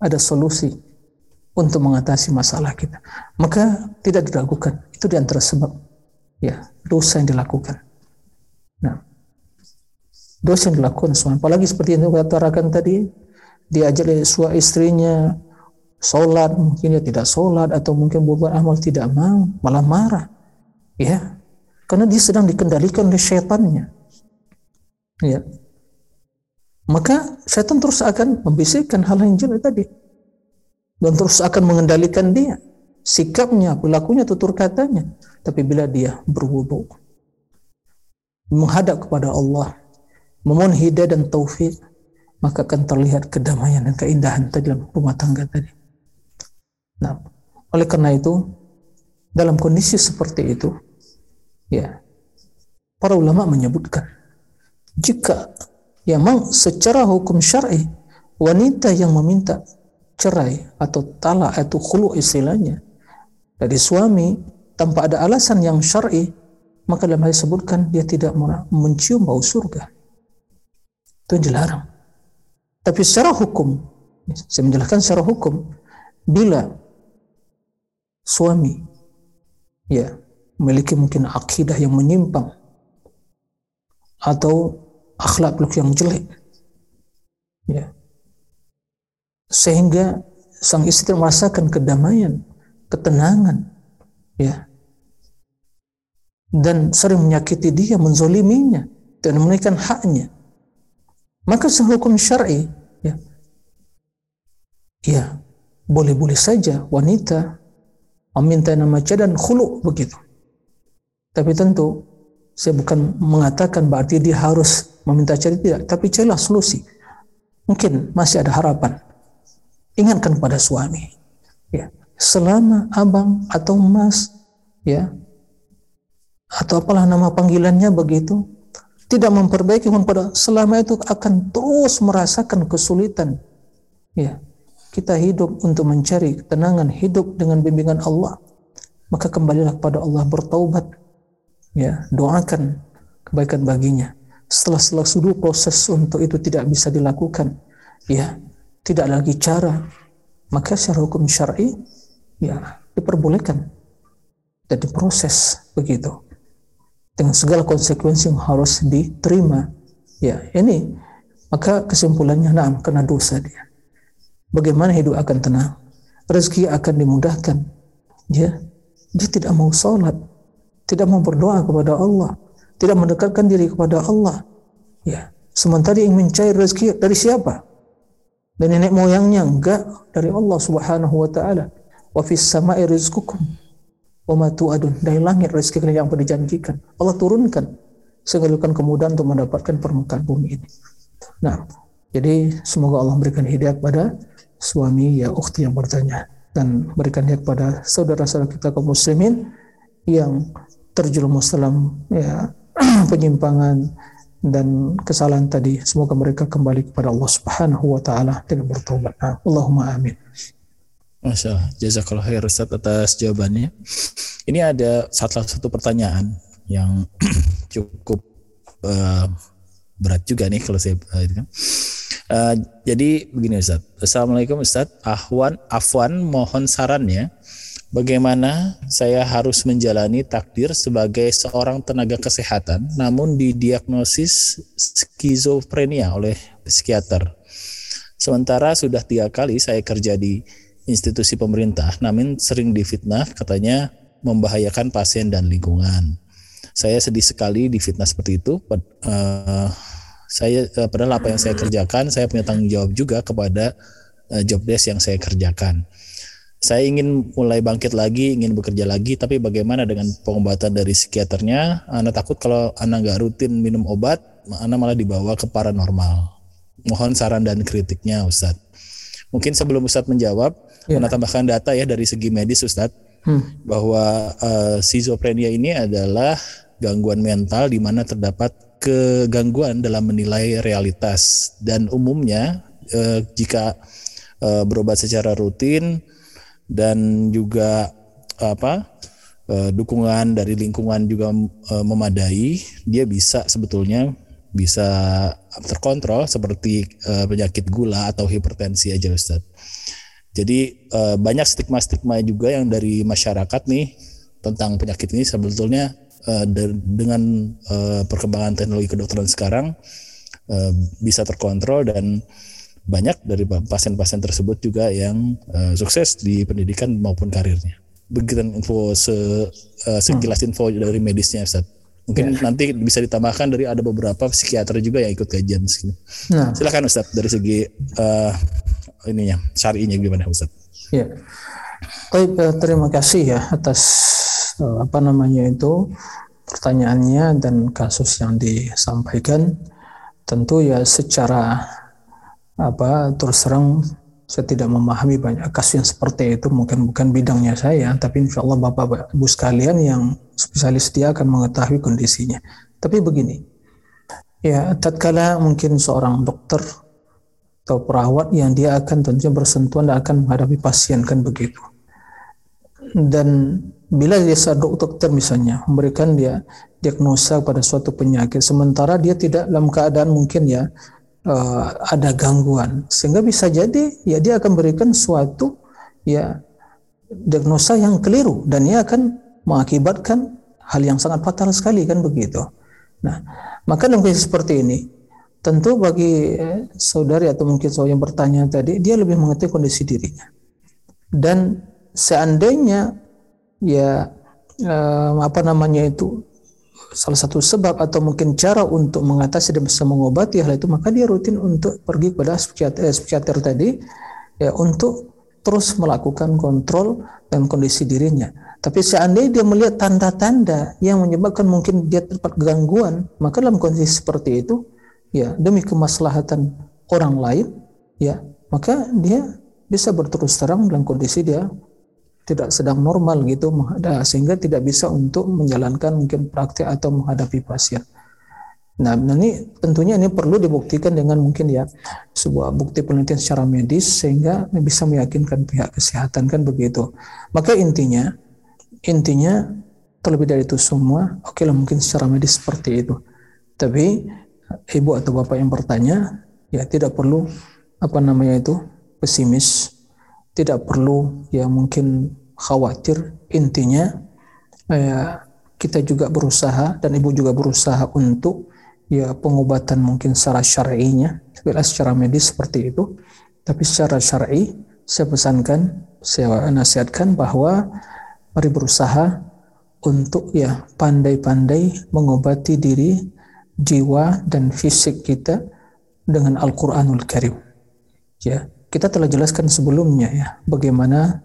ada solusi untuk mengatasi masalah kita. Maka tidak diragukan. Itu di antara sebab ya dosa yang dilakukan. Nah, dosa yang dilakukan suami. Apalagi seperti yang kita katakan tadi, diajak oleh suami istrinya sholat, mungkin dia tidak sholat atau mungkin buat amal tidak mau, malah marah. Ya, karena dia sedang dikendalikan oleh syaitannya. Ya. Maka syaitan terus akan membisikkan hal yang jelek tadi. Dan terus akan mengendalikan dia. Sikapnya, perilakunya, tutur katanya. Tapi bila dia berwudu, menghadap kepada Allah, memohon hidayah dan taufik, maka akan terlihat kedamaian dan keindahan dalam rumah tangga tadi. Nah, oleh karena itu, dalam kondisi seperti itu, ya, para ulama menyebutkan, jika ya memang secara hukum syar'i wanita yang meminta cerai atau talak atau khulu istilahnya dari suami tanpa ada alasan yang syar'i maka dalam hal disebutkan dia tidak mencium bau surga itu dilarang. Tapi secara hukum, saya menjelaskan secara hukum, bila suami ya memiliki mungkin akidah yang menyimpang atau akhlak yang jelek, ya sehingga sang istri merasakan kedamaian, ketenangan, ya dan sering menyakiti dia, menzoliminya, dan menunaikan haknya maka sehukum syar'i ya ya boleh-boleh saja wanita meminta nama dan khulu begitu. Tapi tentu saya bukan mengatakan berarti dia harus meminta cari tidak, tapi carilah solusi. Mungkin masih ada harapan. Ingatkan pada suami. Ya, selama abang atau mas ya atau apalah nama panggilannya begitu tidak memperbaiki pada selama itu akan terus merasakan kesulitan. Ya, kita hidup untuk mencari ketenangan, hidup dengan bimbingan Allah. Maka kembalilah kepada Allah bertaubat. Ya, doakan kebaikan baginya. Setelah setelah proses untuk itu tidak bisa dilakukan, ya, tidak lagi cara, maka secara hukum syar'i ya diperbolehkan dan diproses begitu dengan segala konsekuensi yang harus diterima. Ya, ini maka kesimpulannya nah kena dosa dia. Bagaimana hidup akan tenang? Rezeki akan dimudahkan. Ya, dia tidak mau sholat, tidak mau berdoa kepada Allah, tidak mendekatkan diri kepada Allah. Ya, sementara ingin mencari rezeki dari siapa? Dari nenek moyangnya enggak dari Allah Subhanahu wa taala. Wa fis sama'i rizqukum wa adun dari langit rezeki yang dijanjikan. Allah turunkan sehingga kemudahan untuk mendapatkan permukaan bumi ini. Nah jadi semoga Allah memberikan hidayah kepada suami ya ukhti yang bertanya. Dan berikan hidayah kepada saudara-saudara kita kaum muslimin yang terjerumus dalam ya penyimpangan dan kesalahan tadi. Semoga mereka kembali kepada Allah Subhanahu wa taala dengan bertobat. Allahumma amin. Masya Allah, jazakallah khair Ustaz atas jawabannya. Ini ada salah satu pertanyaan yang cukup uh, berat juga nih kalau saya uh, jadi begini Ustaz. Assalamualaikum Ustaz. Ahwan Afwan mohon sarannya bagaimana saya harus menjalani takdir sebagai seorang tenaga kesehatan namun didiagnosis skizofrenia oleh psikiater. Sementara sudah tiga kali saya kerja di institusi pemerintah, namun sering difitnah katanya membahayakan pasien dan lingkungan. Saya sedih sekali difitnah seperti itu. Uh, Saya uh, padahal apa yang saya kerjakan, saya punya tanggung jawab juga kepada uh, job yang saya kerjakan. Saya ingin mulai bangkit lagi, ingin bekerja lagi, tapi bagaimana dengan pengobatan dari psikiaternya? Anda takut kalau Anda nggak rutin minum obat, Anda malah dibawa ke paranormal. Mohon saran dan kritiknya, Ustadz. Mungkin sebelum Ustadz menjawab, ya. Anda tambahkan data ya dari segi medis, Ustadz, hmm. bahwa uh, schizophrenia ini adalah gangguan mental di mana terdapat kegangguan dalam menilai realitas dan umumnya uh, jika uh, berobat secara rutin dan juga apa uh, dukungan dari lingkungan juga uh, memadai, dia bisa sebetulnya bisa terkontrol seperti uh, penyakit gula atau hipertensi aja Ustaz. Jadi uh, banyak stigma-stigma juga yang dari masyarakat nih tentang penyakit ini sebetulnya uh, dengan uh, perkembangan teknologi kedokteran sekarang bisa terkontrol dan banyak dari pasien-pasien tersebut juga yang sukses di pendidikan maupun karirnya. Begitu info se, sekilas info dari medisnya Ustaz. Mungkin ya. nanti bisa ditambahkan dari ada beberapa psikiater juga yang ikut kajian sini. Nah. Silakan Ustaz dari segi uh, ininya syar'inya gimana Ustaz? Ya. Baik, terima kasih ya atas uh, apa namanya itu pertanyaannya dan kasus yang disampaikan. Tentu ya secara apa terus terang saya tidak memahami banyak kasus yang seperti itu mungkin bukan bidangnya saya tapi insya Allah bapak ibu sekalian yang spesialis dia akan mengetahui kondisinya tapi begini ya tatkala mungkin seorang dokter atau perawat yang dia akan tentunya bersentuhan dan akan menghadapi pasien kan begitu dan bila dia sadok dokter misalnya memberikan dia diagnosa pada suatu penyakit sementara dia tidak dalam keadaan mungkin ya uh, ada gangguan sehingga bisa jadi ya dia akan berikan suatu ya diagnosa yang keliru dan ia akan mengakibatkan hal yang sangat fatal sekali kan begitu. Nah, maka dalam kondisi seperti ini tentu bagi eh, saudari atau mungkin saudara yang bertanya tadi dia lebih mengerti kondisi dirinya. Dan seandainya ya eh, apa namanya itu salah satu sebab atau mungkin cara untuk mengatasi dan bisa mengobati hal itu maka dia rutin untuk pergi kepada psikiater, eh, psikiater tadi ya untuk terus melakukan kontrol dan kondisi dirinya. Tapi seandainya dia melihat tanda-tanda yang menyebabkan mungkin dia terdapat gangguan, maka dalam kondisi seperti itu, ya demi kemaslahatan orang lain, ya maka dia bisa berterus terang dalam kondisi dia tidak sedang normal gitu sehingga tidak bisa untuk menjalankan mungkin praktik atau menghadapi pasien. Nah, ini tentunya ini perlu dibuktikan dengan mungkin ya sebuah bukti penelitian secara medis sehingga bisa meyakinkan pihak kesehatan kan begitu. Maka intinya intinya terlebih dari itu semua, oke okay lah mungkin secara medis seperti itu. Tapi ibu atau bapak yang bertanya ya tidak perlu apa namanya itu pesimis, tidak perlu ya mungkin khawatir. Intinya ya, kita juga berusaha dan ibu juga berusaha untuk ya pengobatan mungkin secara syar'inya secara medis seperti itu. Tapi secara syar'i saya pesankan saya nasihatkan bahwa mari berusaha untuk ya pandai-pandai mengobati diri jiwa dan fisik kita dengan Al-Qur'anul Karim ya kita telah jelaskan sebelumnya ya bagaimana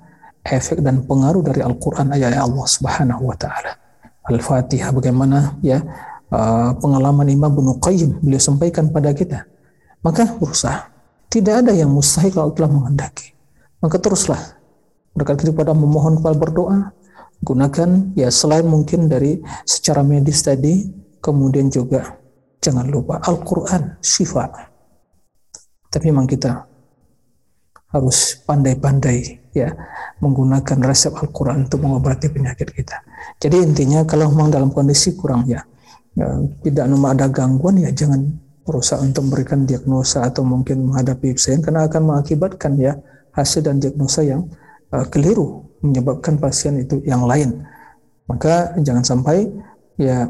efek dan pengaruh dari Al-Quran ayat Allah Subhanahu wa taala. Al-Fatihah bagaimana ya uh, pengalaman Imam Ibnu Qayyim beliau sampaikan pada kita. Maka berusaha. Tidak ada yang mustahil kalau telah menghendaki. Maka teruslah berkat kepada memohon kepada berdoa gunakan ya selain mungkin dari secara medis tadi kemudian juga jangan lupa Al-Quran syifa tapi memang kita harus pandai-pandai ya menggunakan resep Al-Quran untuk mengobati penyakit kita. Jadi intinya kalau memang dalam kondisi kurang ya, ya tidak nomor ada gangguan ya jangan berusaha untuk memberikan diagnosa atau mungkin menghadapi pasien karena akan mengakibatkan ya hasil dan diagnosa yang uh, keliru menyebabkan pasien itu yang lain. Maka jangan sampai ya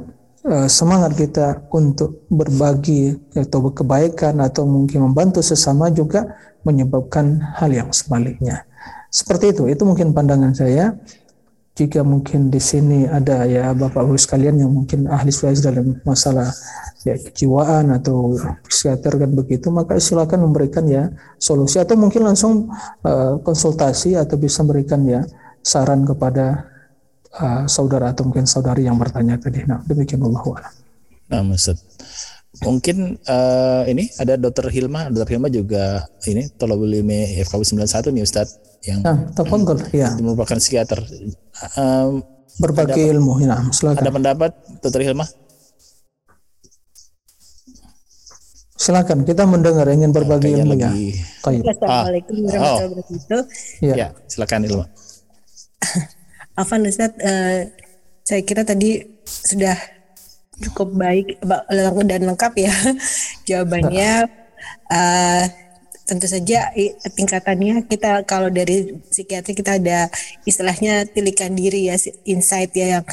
semangat kita untuk berbagi atau kebaikan atau mungkin membantu sesama juga menyebabkan hal yang sebaliknya. Seperti itu, itu mungkin pandangan saya. jika mungkin di sini ada ya Bapak Ibu sekalian yang mungkin ahli spesialis dalam masalah ya kejiwaan atau psikiater kan begitu maka silakan memberikan ya solusi atau mungkin langsung uh, konsultasi atau bisa memberikan ya saran kepada uh, saudara atau mungkin saudari yang bertanya tadi. Nah, demikian Allah. Nah, Ustaz. Mungkin uh, ini ada Dokter Hilma, Dokter Hilma juga ini Tolabul Ilmi FKW 91 nih Ustaz yang nah, tafadhol, ya. merupakan psikiater. Um, Berbagi ada, ilmu, ya, silakan. Ada pendapat Dokter Hilma? Silakan, kita mendengar ingin berbagi ilmu ya. Assalamualaikum ah. warahmatullahi wabarakatuh. Ya. ya, silakan Ilma. Afan Ustaz, uh, saya kira tadi sudah cukup baik dan lengkap ya jawabannya. Uh, tentu saja tingkatannya kita kalau dari psikiatri kita ada istilahnya tilikan diri ya insight ya yang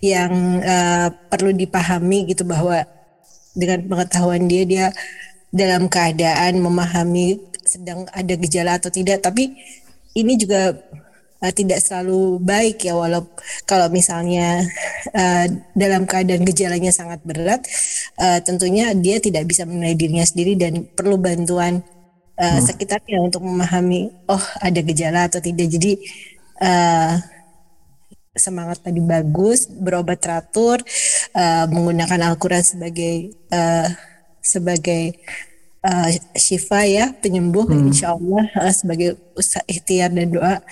yang uh, perlu dipahami gitu bahwa dengan pengetahuan dia dia dalam keadaan memahami sedang ada gejala atau tidak tapi ini juga uh, tidak selalu baik ya walau kalau misalnya uh, dalam keadaan gejalanya sangat berat uh, tentunya dia tidak bisa menilai dirinya sendiri dan perlu bantuan uh, hmm. sekitarnya untuk memahami oh ada gejala atau tidak jadi uh, semangat tadi bagus berobat teratur uh, menggunakan Al-Quran sebagai uh, sebagai uh, syifa ya penyembuh hmm. insya Allah uh, sebagai usaha ikhtiar dan doa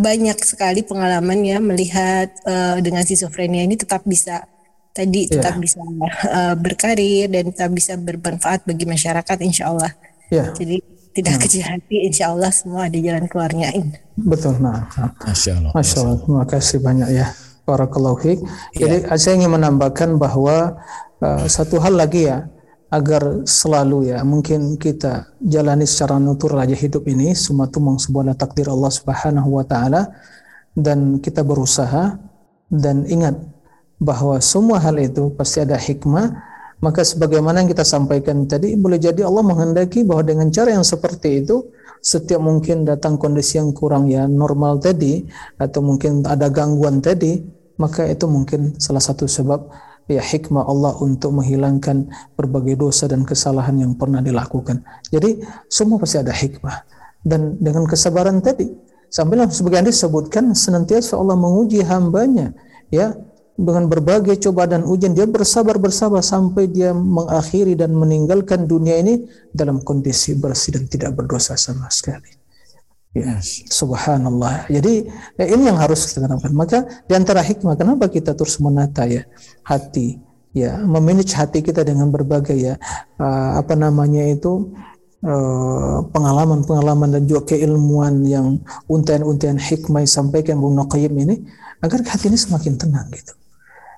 banyak sekali pengalaman ya melihat uh, dengan schizophrenia ini tetap bisa tadi yeah. tetap bisa uh, berkarir dan tetap bisa bermanfaat bagi masyarakat insya Allah. Yeah. Jadi tidak nah. kecil hati insya Allah semua ada jalan keluarnya. Betul. Nah. Masya Allah. Masya Allah. Terima kasih banyak ya. Barakallahu fiik. Jadi yeah. saya ingin menambahkan bahwa uh, satu hal lagi ya agar selalu ya mungkin kita jalani secara natural aja hidup ini semua itu sebuah takdir Allah Subhanahu wa taala dan kita berusaha. Dan ingat bahwa semua hal itu pasti ada hikmah. Maka sebagaimana yang kita sampaikan tadi boleh jadi Allah menghendaki bahwa dengan cara yang seperti itu setiap mungkin datang kondisi yang kurang ya normal tadi atau mungkin ada gangguan tadi maka itu mungkin salah satu sebab ya hikmah Allah untuk menghilangkan berbagai dosa dan kesalahan yang pernah dilakukan. Jadi semua pasti ada hikmah. Dan dengan kesabaran tadi, sambil sebagian disebutkan senantiasa Allah menguji hambanya ya dengan berbagai cobaan dan ujian dia bersabar bersabar sampai dia mengakhiri dan meninggalkan dunia ini dalam kondisi bersih dan tidak berdosa sama sekali. Ya, subhanallah. Jadi ya ini yang harus kita tanamkan. Maka di antara hikmah kenapa kita terus menata ya hati, ya memanage hati kita dengan berbagai ya uh, apa namanya itu uh, pengalaman-pengalaman dan juga keilmuan yang untayan-untayan hikmah yang sampaikan Bung Qayyim ini agar hati ini semakin tenang gitu.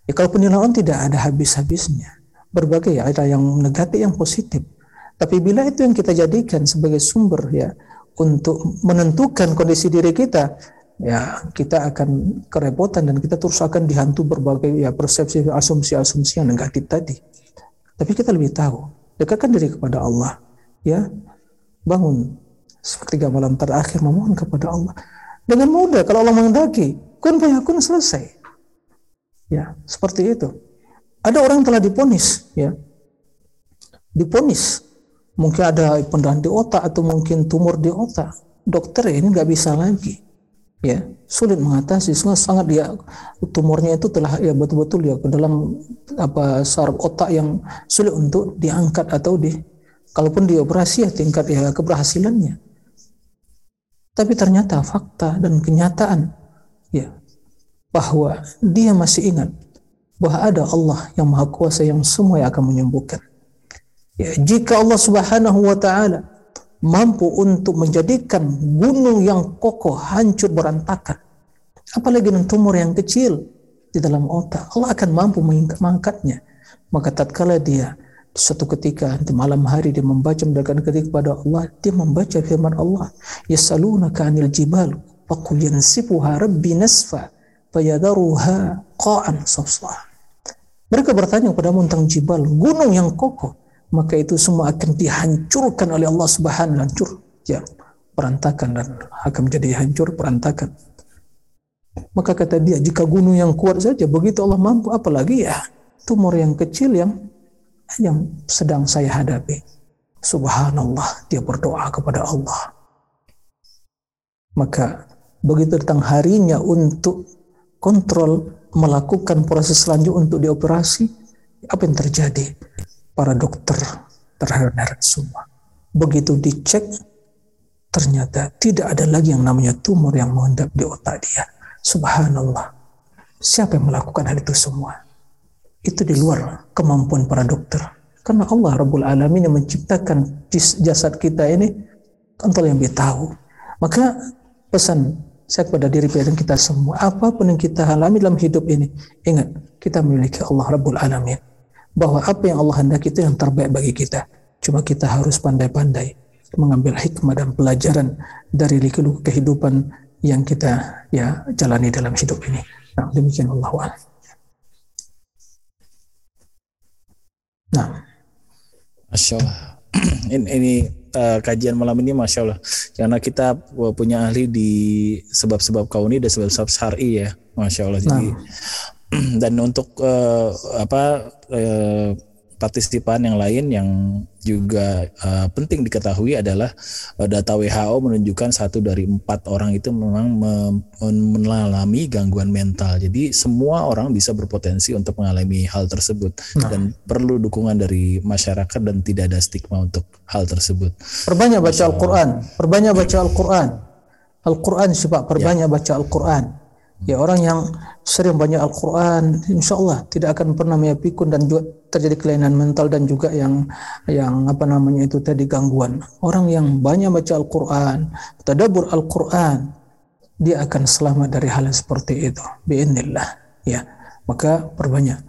Ya kalau penilaian tidak ada habis-habisnya. Berbagai ya ada yang negatif yang positif. Tapi bila itu yang kita jadikan sebagai sumber ya untuk menentukan kondisi diri kita, ya kita akan kerepotan dan kita terus akan dihantu berbagai ya persepsi asumsi-asumsi yang negatif tadi. Tapi kita lebih tahu, dekatkan diri kepada Allah, ya. Bangun seperti malam terakhir memohon kepada Allah. Dengan mudah kalau Allah menghendaki kun fayakun selesai. Ya seperti itu. Ada orang telah diponis ya. Diponis mungkin ada pendarahan di otak atau mungkin tumor di otak. Dokter ini nggak bisa lagi. Ya sulit mengatasi. Sangat sangat dia tumornya itu telah ya betul-betul ya ke dalam apa saraf otak yang sulit untuk diangkat atau di kalaupun dioperasi ya tingkat ya keberhasilannya. Tapi ternyata fakta dan kenyataan ya bahwa dia masih ingat bahwa ada Allah yang maha kuasa yang semua yang akan menyembuhkan Ya, jika Allah Subhanahu wa taala mampu untuk menjadikan gunung yang kokoh hancur berantakan, apalagi dengan tumor yang kecil di dalam otak, Allah akan mampu mengangkatnya. Maka tatkala dia suatu ketika di malam hari dia membaca mendekatkan ketika kepada Allah, dia membaca firman Allah, "Yasalunaka 'anil jibal, faqul yansifuha rabbi nasfa, fayadaruha qa'an safsah." Mereka bertanya kepada tentang jibal, gunung yang kokoh maka itu semua akan dihancurkan oleh Allah Subhanahu hancur ya berantakan dan akan menjadi hancur berantakan Maka kata dia, jika gunung yang kuat saja begitu Allah mampu, apalagi ya tumor yang kecil yang yang sedang saya hadapi. Subhanallah, dia berdoa kepada Allah. Maka begitu datang harinya untuk kontrol melakukan proses selanjutnya untuk dioperasi, apa yang terjadi? Para dokter terhadap semua. Begitu dicek, ternyata tidak ada lagi yang namanya tumor yang mengendap di otak dia. Subhanallah. Siapa yang melakukan hal itu semua? Itu di luar kemampuan para dokter. Karena Allah Rabbul Alamin yang menciptakan jasad kita ini, Allah yang lebih tahu. Maka pesan saya kepada diri dan kita semua, apa pun yang kita alami dalam hidup ini, ingat, kita memiliki Allah Rabbul Alamin. Bahwa apa yang Allah hendaki itu yang terbaik bagi kita. Cuma kita harus pandai-pandai mengambil hikmah dan pelajaran dari kehidupan yang kita ya jalani dalam hidup ini. Nah, demikian Allah Nah, Masya Allah. ini, ini uh, kajian malam ini Masya Allah. Karena kita punya ahli di sebab-sebab kauni dan sebab-sebab syari ya. Masya Allah. Jadi, nah. dan untuk uh, apa uh, partisipan yang lain yang juga uh, penting diketahui adalah uh, data WHO menunjukkan satu dari empat orang itu memang mengalami gangguan mental. Jadi semua orang bisa berpotensi untuk mengalami hal tersebut nah. dan perlu dukungan dari masyarakat dan tidak ada stigma untuk hal tersebut. Perbanyak baca Al-Quran, perbanyak baca Al-Quran. Al-Quran Pak, perbanyak ya. baca Al-Quran. Ya orang yang sering banyak Al-Quran, insya Allah tidak akan pernah pikun dan juga terjadi kelainan mental dan juga yang yang apa namanya itu tadi gangguan. Orang yang banyak baca Al-Quran, tadabur Al-Quran, dia akan selamat dari hal yang seperti itu. Biinillah. Ya, maka perbanyak.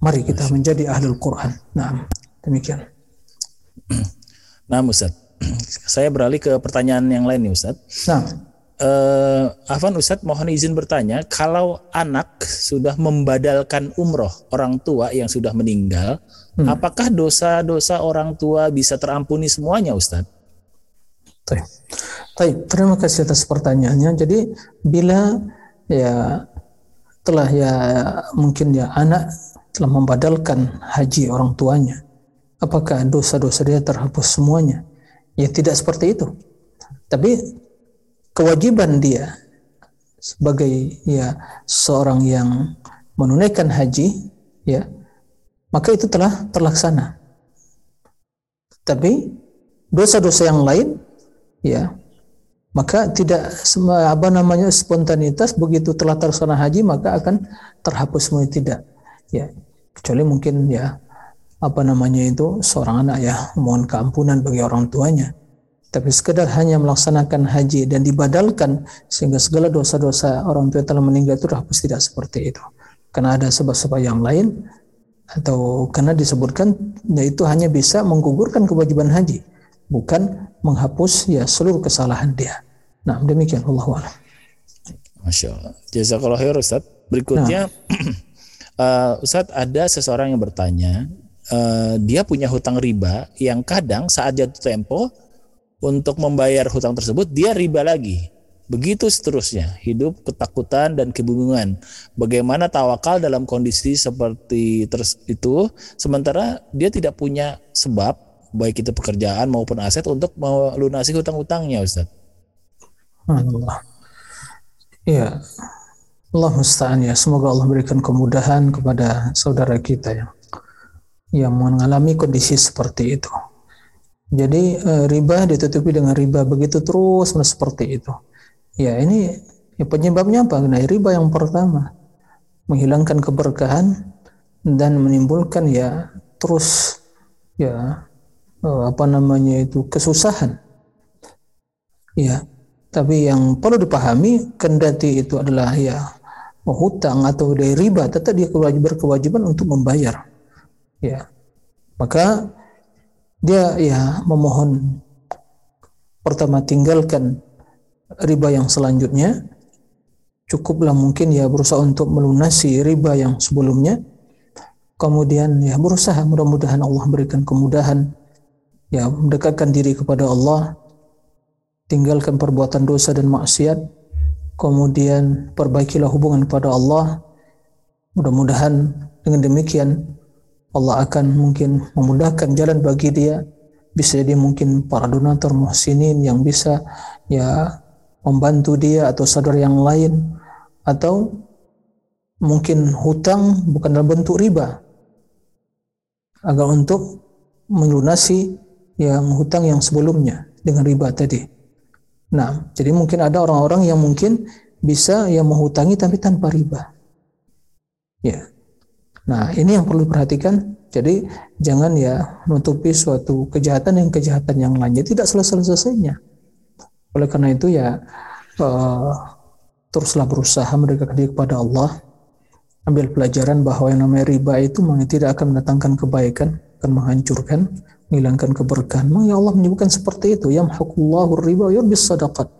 Mari kita menjadi ahli Al-Quran. Nah, demikian. Nah, Ustaz. Saya beralih ke pertanyaan yang lain nih, Ustaz. Nah uh, Afan Ustadz mohon izin bertanya, kalau anak sudah membadalkan umroh orang tua yang sudah meninggal, hmm. apakah dosa-dosa orang tua bisa terampuni semuanya Ustadz? Baik, terima kasih atas pertanyaannya. Jadi bila ya telah ya mungkin ya anak telah membadalkan haji orang tuanya, apakah dosa-dosa dia terhapus semuanya? Ya tidak seperti itu. Tapi kewajiban dia sebagai ya seorang yang menunaikan haji ya maka itu telah terlaksana. Tapi dosa-dosa yang lain ya maka tidak apa namanya spontanitas begitu telah terlaksana haji maka akan terhapus semua tidak ya. Kecuali mungkin ya apa namanya itu seorang anak ya mohon keampunan bagi orang tuanya tapi sekedar hanya melaksanakan haji dan dibadalkan sehingga segala dosa-dosa orang tua telah meninggal itu hapus tidak seperti itu. Karena ada sebab-sebab yang lain atau karena disebutkan yaitu hanya bisa menggugurkan kewajiban haji, bukan menghapus ya seluruh kesalahan dia. Nah, demikian Allah Masya Allah. Jazakallah khair Ustaz. Berikutnya nah. uh, Ustaz ada seseorang yang bertanya uh, dia punya hutang riba yang kadang saat jatuh tempo untuk membayar hutang tersebut dia riba lagi. Begitu seterusnya, hidup ketakutan dan kebingungan. Bagaimana tawakal dalam kondisi seperti itu, sementara dia tidak punya sebab, baik itu pekerjaan maupun aset untuk melunasi hutang-hutangnya, Ustaz. Allah. Iya. Allah musta'an ya. Semoga Allah berikan kemudahan kepada saudara kita yang yang mengalami kondisi seperti itu. Jadi e, riba ditutupi dengan riba begitu terus seperti itu. Ya ini ya penyebabnya apa? Nah, riba yang pertama menghilangkan keberkahan dan menimbulkan ya terus ya e, apa namanya itu kesusahan. Ya, tapi yang perlu dipahami kendati itu adalah ya hutang atau dari riba tetap dia berkewajiban untuk membayar. Ya. Maka dia ya memohon pertama tinggalkan riba yang selanjutnya. Cukuplah mungkin ya berusaha untuk melunasi riba yang sebelumnya. Kemudian ya berusaha. Mudah-mudahan Allah berikan kemudahan. Ya mendekatkan diri kepada Allah. Tinggalkan perbuatan dosa dan maksiat. Kemudian perbaikilah hubungan pada Allah. Mudah-mudahan dengan demikian Allah akan mungkin memudahkan jalan bagi dia. Bisa jadi mungkin para donatur muhsinin yang bisa ya membantu dia atau saudara yang lain atau mungkin hutang bukan dalam bentuk riba agar untuk melunasi yang hutang yang sebelumnya dengan riba tadi. Nah, jadi mungkin ada orang-orang yang mungkin bisa yang menghutangi tapi tanpa riba. Ya, Nah, ini yang perlu diperhatikan. Jadi jangan ya menutupi suatu kejahatan yang kejahatan yang lainnya tidak selesai-selesainya. Oleh karena itu ya uh, teruslah berusaha mendekatkan diri kepada Allah. Ambil pelajaran bahwa yang namanya riba itu tidak akan mendatangkan kebaikan, akan menghancurkan, menghilangkan keberkahan. Memang ya Allah menyebutkan seperti itu. Yamhaqullahu riba yurbis sadaqat.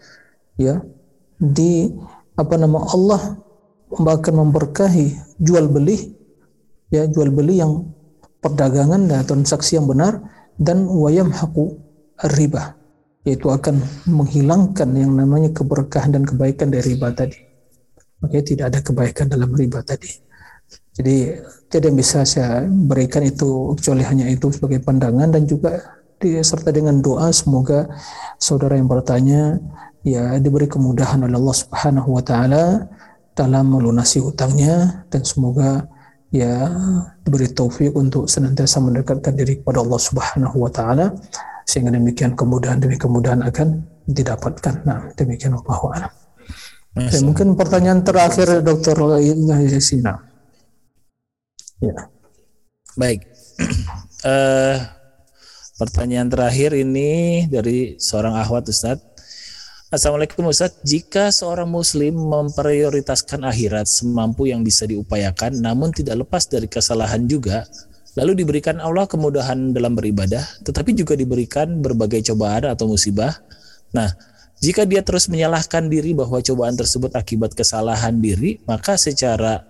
Ya. Di apa nama Allah akan memberkahi jual beli ya jual beli yang perdagangan dan transaksi yang benar dan wayam haku riba yaitu akan menghilangkan yang namanya keberkahan dan kebaikan dari riba tadi. Makanya tidak ada kebaikan dalam riba tadi. Jadi tidak bisa saya berikan itu kecuali hanya itu sebagai pandangan dan juga diserta dengan doa semoga saudara yang bertanya ya diberi kemudahan oleh Allah Subhanahu wa taala dalam melunasi hutangnya dan semoga ya diberi taufik untuk senantiasa mendekatkan diri kepada Allah Subhanahu wa taala sehingga demikian kemudahan demi kemudahan akan didapatkan. Nah, demikian Allah a'lam. mungkin pertanyaan terakhir Dr. Yasina. Ya. Baik. uh, pertanyaan terakhir ini dari seorang akhwat Ustadz. Assalamualaikum Ustaz, jika seorang muslim memprioritaskan akhirat semampu yang bisa diupayakan namun tidak lepas dari kesalahan juga, lalu diberikan Allah kemudahan dalam beribadah, tetapi juga diberikan berbagai cobaan atau musibah. Nah, jika dia terus menyalahkan diri bahwa cobaan tersebut akibat kesalahan diri, maka secara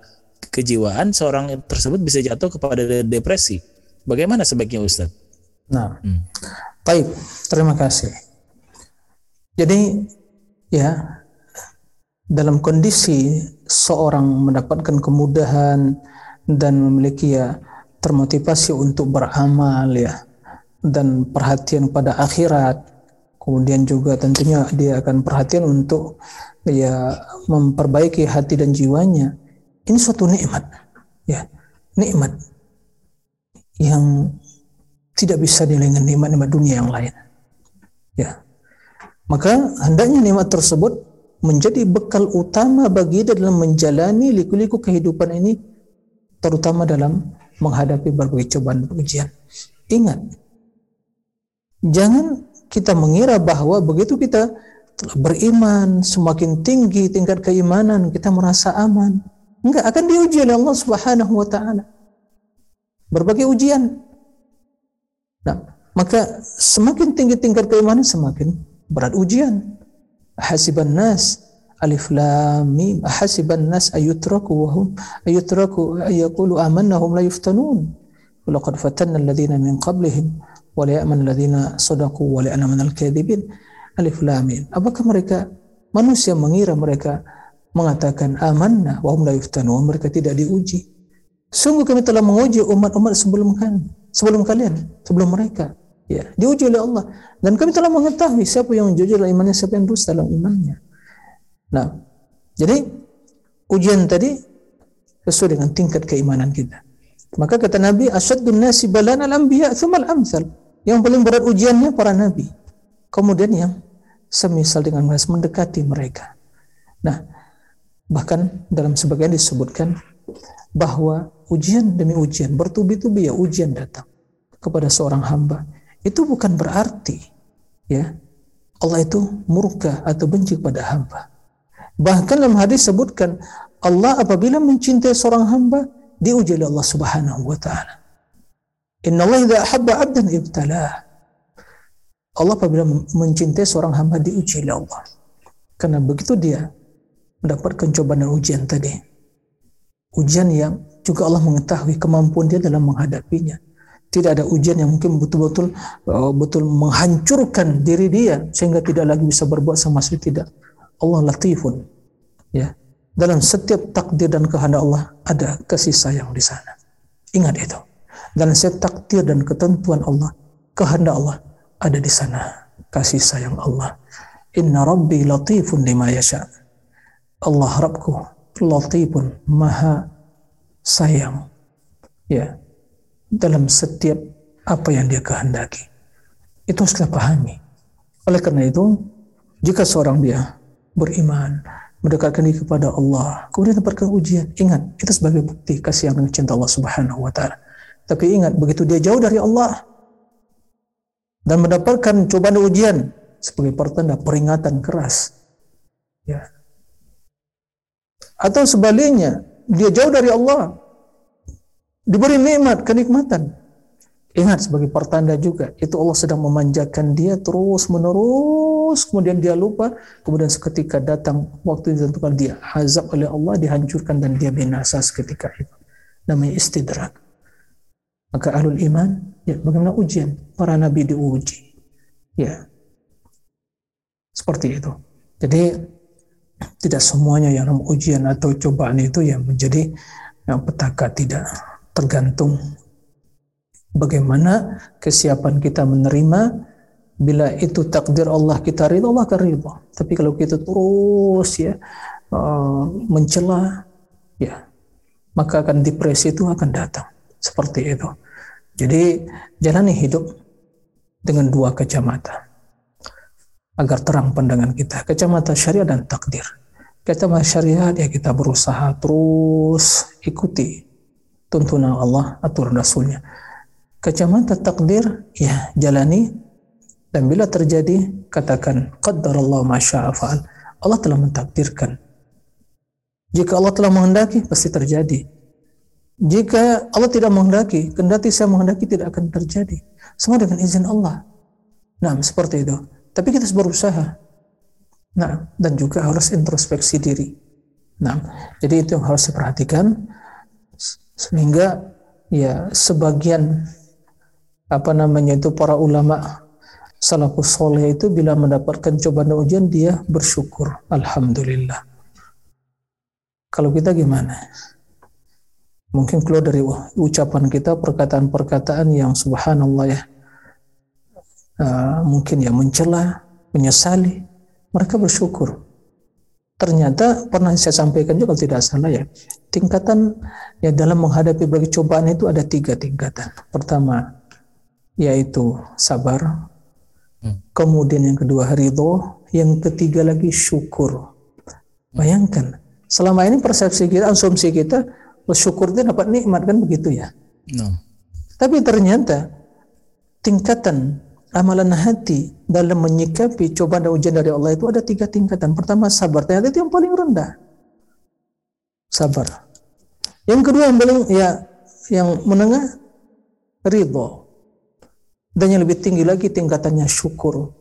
kejiwaan seorang tersebut bisa jatuh kepada depresi. Bagaimana sebaiknya Ustaz? Nah, hmm. baik, terima kasih. Jadi ya dalam kondisi seorang mendapatkan kemudahan dan memiliki ya termotivasi untuk beramal ya dan perhatian pada akhirat kemudian juga tentunya dia akan perhatian untuk ya memperbaiki hati dan jiwanya ini suatu nikmat ya nikmat yang tidak bisa dengan nikmat-nikmat dunia yang lain ya maka hendaknya nikmat tersebut menjadi bekal utama bagi dia dalam menjalani liku-liku kehidupan ini terutama dalam menghadapi berbagai cobaan dan ujian. Ingat, jangan kita mengira bahwa begitu kita telah beriman, semakin tinggi tingkat keimanan, kita merasa aman. Enggak, akan diuji oleh Allah Subhanahu wa taala. Berbagai ujian. Nah, maka semakin tinggi tingkat keimanan semakin berat ujian. Hasiban nas alif lam mim hasiban nas ayutraku wa hum ayutraku ayaqulu amanna hum la yuftanun. Laqad fatanna alladhina min qablihim wa la ya'man alladhina sadaqu wa la ya'lamu al-kadhibin. Alif lam mim. Apakah mereka manusia mengira mereka mengatakan amanna wa hum la yuftanun mereka tidak diuji? Sungguh kami telah menguji umat-umat sebelum kalian sebelum kalian sebelum mereka Ya, diuji oleh Allah. Dan kami telah mengetahui siapa yang jujur dalam imannya, siapa yang dusta dalam imannya. Nah, jadi ujian tadi sesuai dengan tingkat keimanan kita. Maka kata Nabi, asyadun nasi balan al-anbiya thumal amsal. Yang paling berat ujiannya para nabi. Kemudian yang semisal dengan mereka mendekati mereka. Nah, bahkan dalam sebagian disebutkan bahwa ujian demi ujian bertubi-tubi ya ujian datang kepada seorang hamba itu bukan berarti ya Allah itu murka atau benci pada hamba. Bahkan dalam hadis sebutkan Allah apabila mencintai seorang hamba diuji oleh Allah Subhanahu wa taala. Inna Allah idza ahabba 'abdan ibtalah. Allah apabila mencintai seorang hamba diuji oleh Allah. Karena begitu dia mendapatkan cobaan dan ujian tadi. Ujian yang juga Allah mengetahui kemampuan dia dalam menghadapinya tidak ada ujian yang mungkin betul-betul uh, betul menghancurkan diri dia sehingga tidak lagi bisa berbuat sama sekali tidak. Allah latifun Ya, dalam setiap takdir dan kehendak Allah ada kasih sayang di sana. Ingat itu. Dalam setiap takdir dan ketentuan Allah, kehendak Allah ada di sana kasih sayang Allah. Inna Rabbi latifun lima yasha. Allah Rabbku latifun maha sayang. Ya, dalam setiap apa yang dia kehendaki. Itu harus kita pahami. Oleh karena itu, jika seorang dia beriman, mendekatkan diri kepada Allah, kemudian dapatkan ujian, ingat, itu sebagai bukti kasih yang cinta Allah Subhanahu wa taala. Tapi ingat, begitu dia jauh dari Allah dan mendapatkan cobaan ujian sebagai pertanda peringatan keras. Ya. Atau sebaliknya, dia jauh dari Allah, diberi nikmat, kenikmatan, Ingat sebagai pertanda juga, itu Allah sedang memanjakan dia terus menerus, kemudian dia lupa, kemudian seketika datang waktu ditentukan dia azab oleh Allah, dihancurkan dan dia binasa seketika itu. Namanya istidrak. Maka ahlul iman, ya bagaimana ujian? Para nabi diuji. Ya. Seperti itu. Jadi tidak semuanya yang ujian atau cobaan itu yang menjadi yang petaka tidak tergantung bagaimana kesiapan kita menerima. Bila itu takdir Allah kita ridha Allah akan ridha tapi kalau kita terus ya uh, mencela ya maka akan depresi itu akan datang. Seperti itu. Jadi jalani hidup dengan dua kacamata. Agar terang pandangan kita. Kacamata syariat dan takdir. Kacamata syariat ya kita berusaha terus ikuti tuntunan Allah aturan Rasulnya. Kacamata takdir ya jalani. Dan bila terjadi katakan qaddarallahu ma fa'al. Allah telah mentakdirkan. Jika Allah telah menghendaki pasti terjadi. Jika Allah tidak menghendaki kendati saya menghendaki tidak akan terjadi. Semua dengan izin Allah. Nah seperti itu. Tapi kita harus berusaha. Nah dan juga harus introspeksi diri. Nah jadi itu yang harus diperhatikan sehingga ya sebagian apa namanya itu para ulama salafus soleh itu bila mendapatkan cobaan dan ujian dia bersyukur. Alhamdulillah. Kalau kita gimana? Mungkin keluar dari ucapan kita perkataan-perkataan yang subhanallah ya uh, mungkin ya mencela menyesali mereka bersyukur. Ternyata pernah saya sampaikan juga kalau tidak salah ya tingkatan ya dalam menghadapi berbagai cobaan itu ada tiga tingkatan pertama yaitu sabar. Hmm. Kemudian yang kedua ridho, yang ketiga lagi syukur. Bayangkan, selama ini persepsi kita, asumsi kita, bersyukur itu dapat nikmat kan begitu ya. No. Tapi ternyata tingkatan amalan hati dalam menyikapi cobaan dan ujian dari Allah itu ada tiga tingkatan. Pertama sabar, ternyata itu yang paling rendah. Sabar. Yang kedua yang paling ya yang menengah ridho. Dan yang lebih tinggi lagi tingkatannya syukur.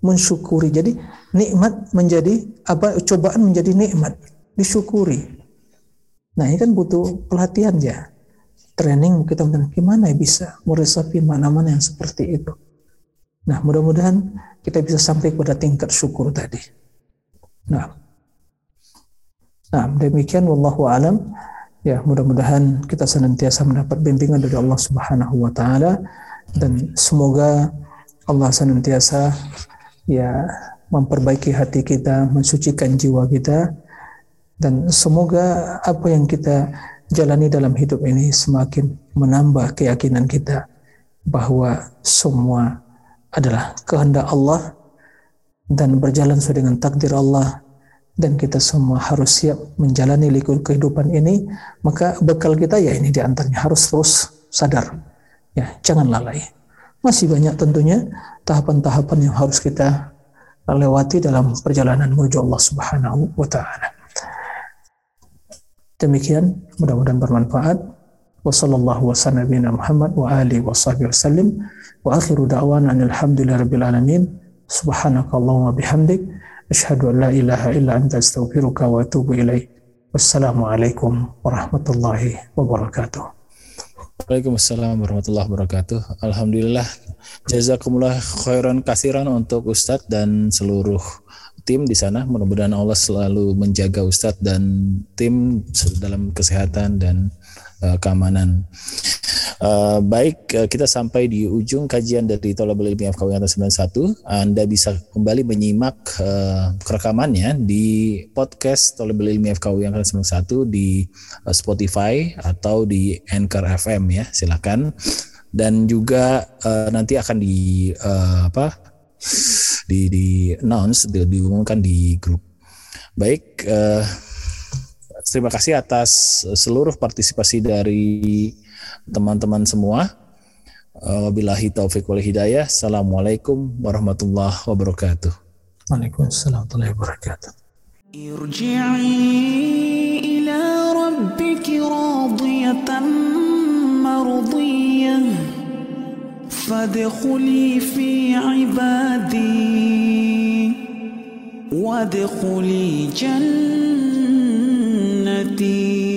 Mensyukuri. Jadi nikmat menjadi apa cobaan menjadi nikmat. Disyukuri. Nah ini kan butuh pelatihan ya. Training kita gimana ya bisa meresapi mana-mana yang seperti itu. Nah mudah-mudahan kita bisa sampai pada tingkat syukur tadi. Nah nah demikian wallahu alam. Ya mudah-mudahan kita senantiasa mendapat bimbingan dari Allah Subhanahu wa taala dan semoga Allah senantiasa ya memperbaiki hati kita, mensucikan jiwa kita dan semoga apa yang kita jalani dalam hidup ini semakin menambah keyakinan kita bahwa semua adalah kehendak Allah dan berjalan sesuai dengan takdir Allah dan kita semua harus siap menjalani likur kehidupan ini maka bekal kita ya ini di antaranya harus terus sadar Ya, jangan lalai. Masih banyak tentunya tahapan-tahapan yang harus kita lewati dalam perjalanan menuju Allah Subhanahu wa taala. Demikian, mudah-mudahan bermanfaat. Wassallallahu wasallam Muhammad wa alihi wa sahbihi wasallim wa akhiru da'wana alhamdulillahi rabbil alamin. Subhanakallahumma bihamdik asyhadu an la ilaha illa anta astaghfiruka wa atubu ilaik. Wassalamualaikum warahmatullahi wabarakatuh. Waalaikumsalam warahmatullahi wabarakatuh. Alhamdulillah jazakumullah khairan kasiran untuk Ustadz dan seluruh tim di sana. Mudah-mudahan Allah selalu menjaga Ustadz dan tim dalam kesehatan dan uh, keamanan. Uh, baik, uh, kita sampai di ujung kajian dari Tolabul Ilmi FKW 91. Anda bisa kembali menyimak uh, rekamannya di podcast Tolabul Ilmi FKW 91 di uh, Spotify atau di Anchor FM ya. Silakan. Dan juga uh, nanti akan di uh, apa? di di announce di, diumumkan di grup. Baik, uh, Terima kasih atas seluruh partisipasi dari teman-teman semua. Wabillahi taufiq wal hidayah. Assalamualaikum warahmatullahi wabarakatuh. Waalaikumsalam warahmatullahi wabarakatuh. Irji'i ila rabbiki radiyatan marudiyah. fadkhuli fi ibadi wadkhuli jannah جنتي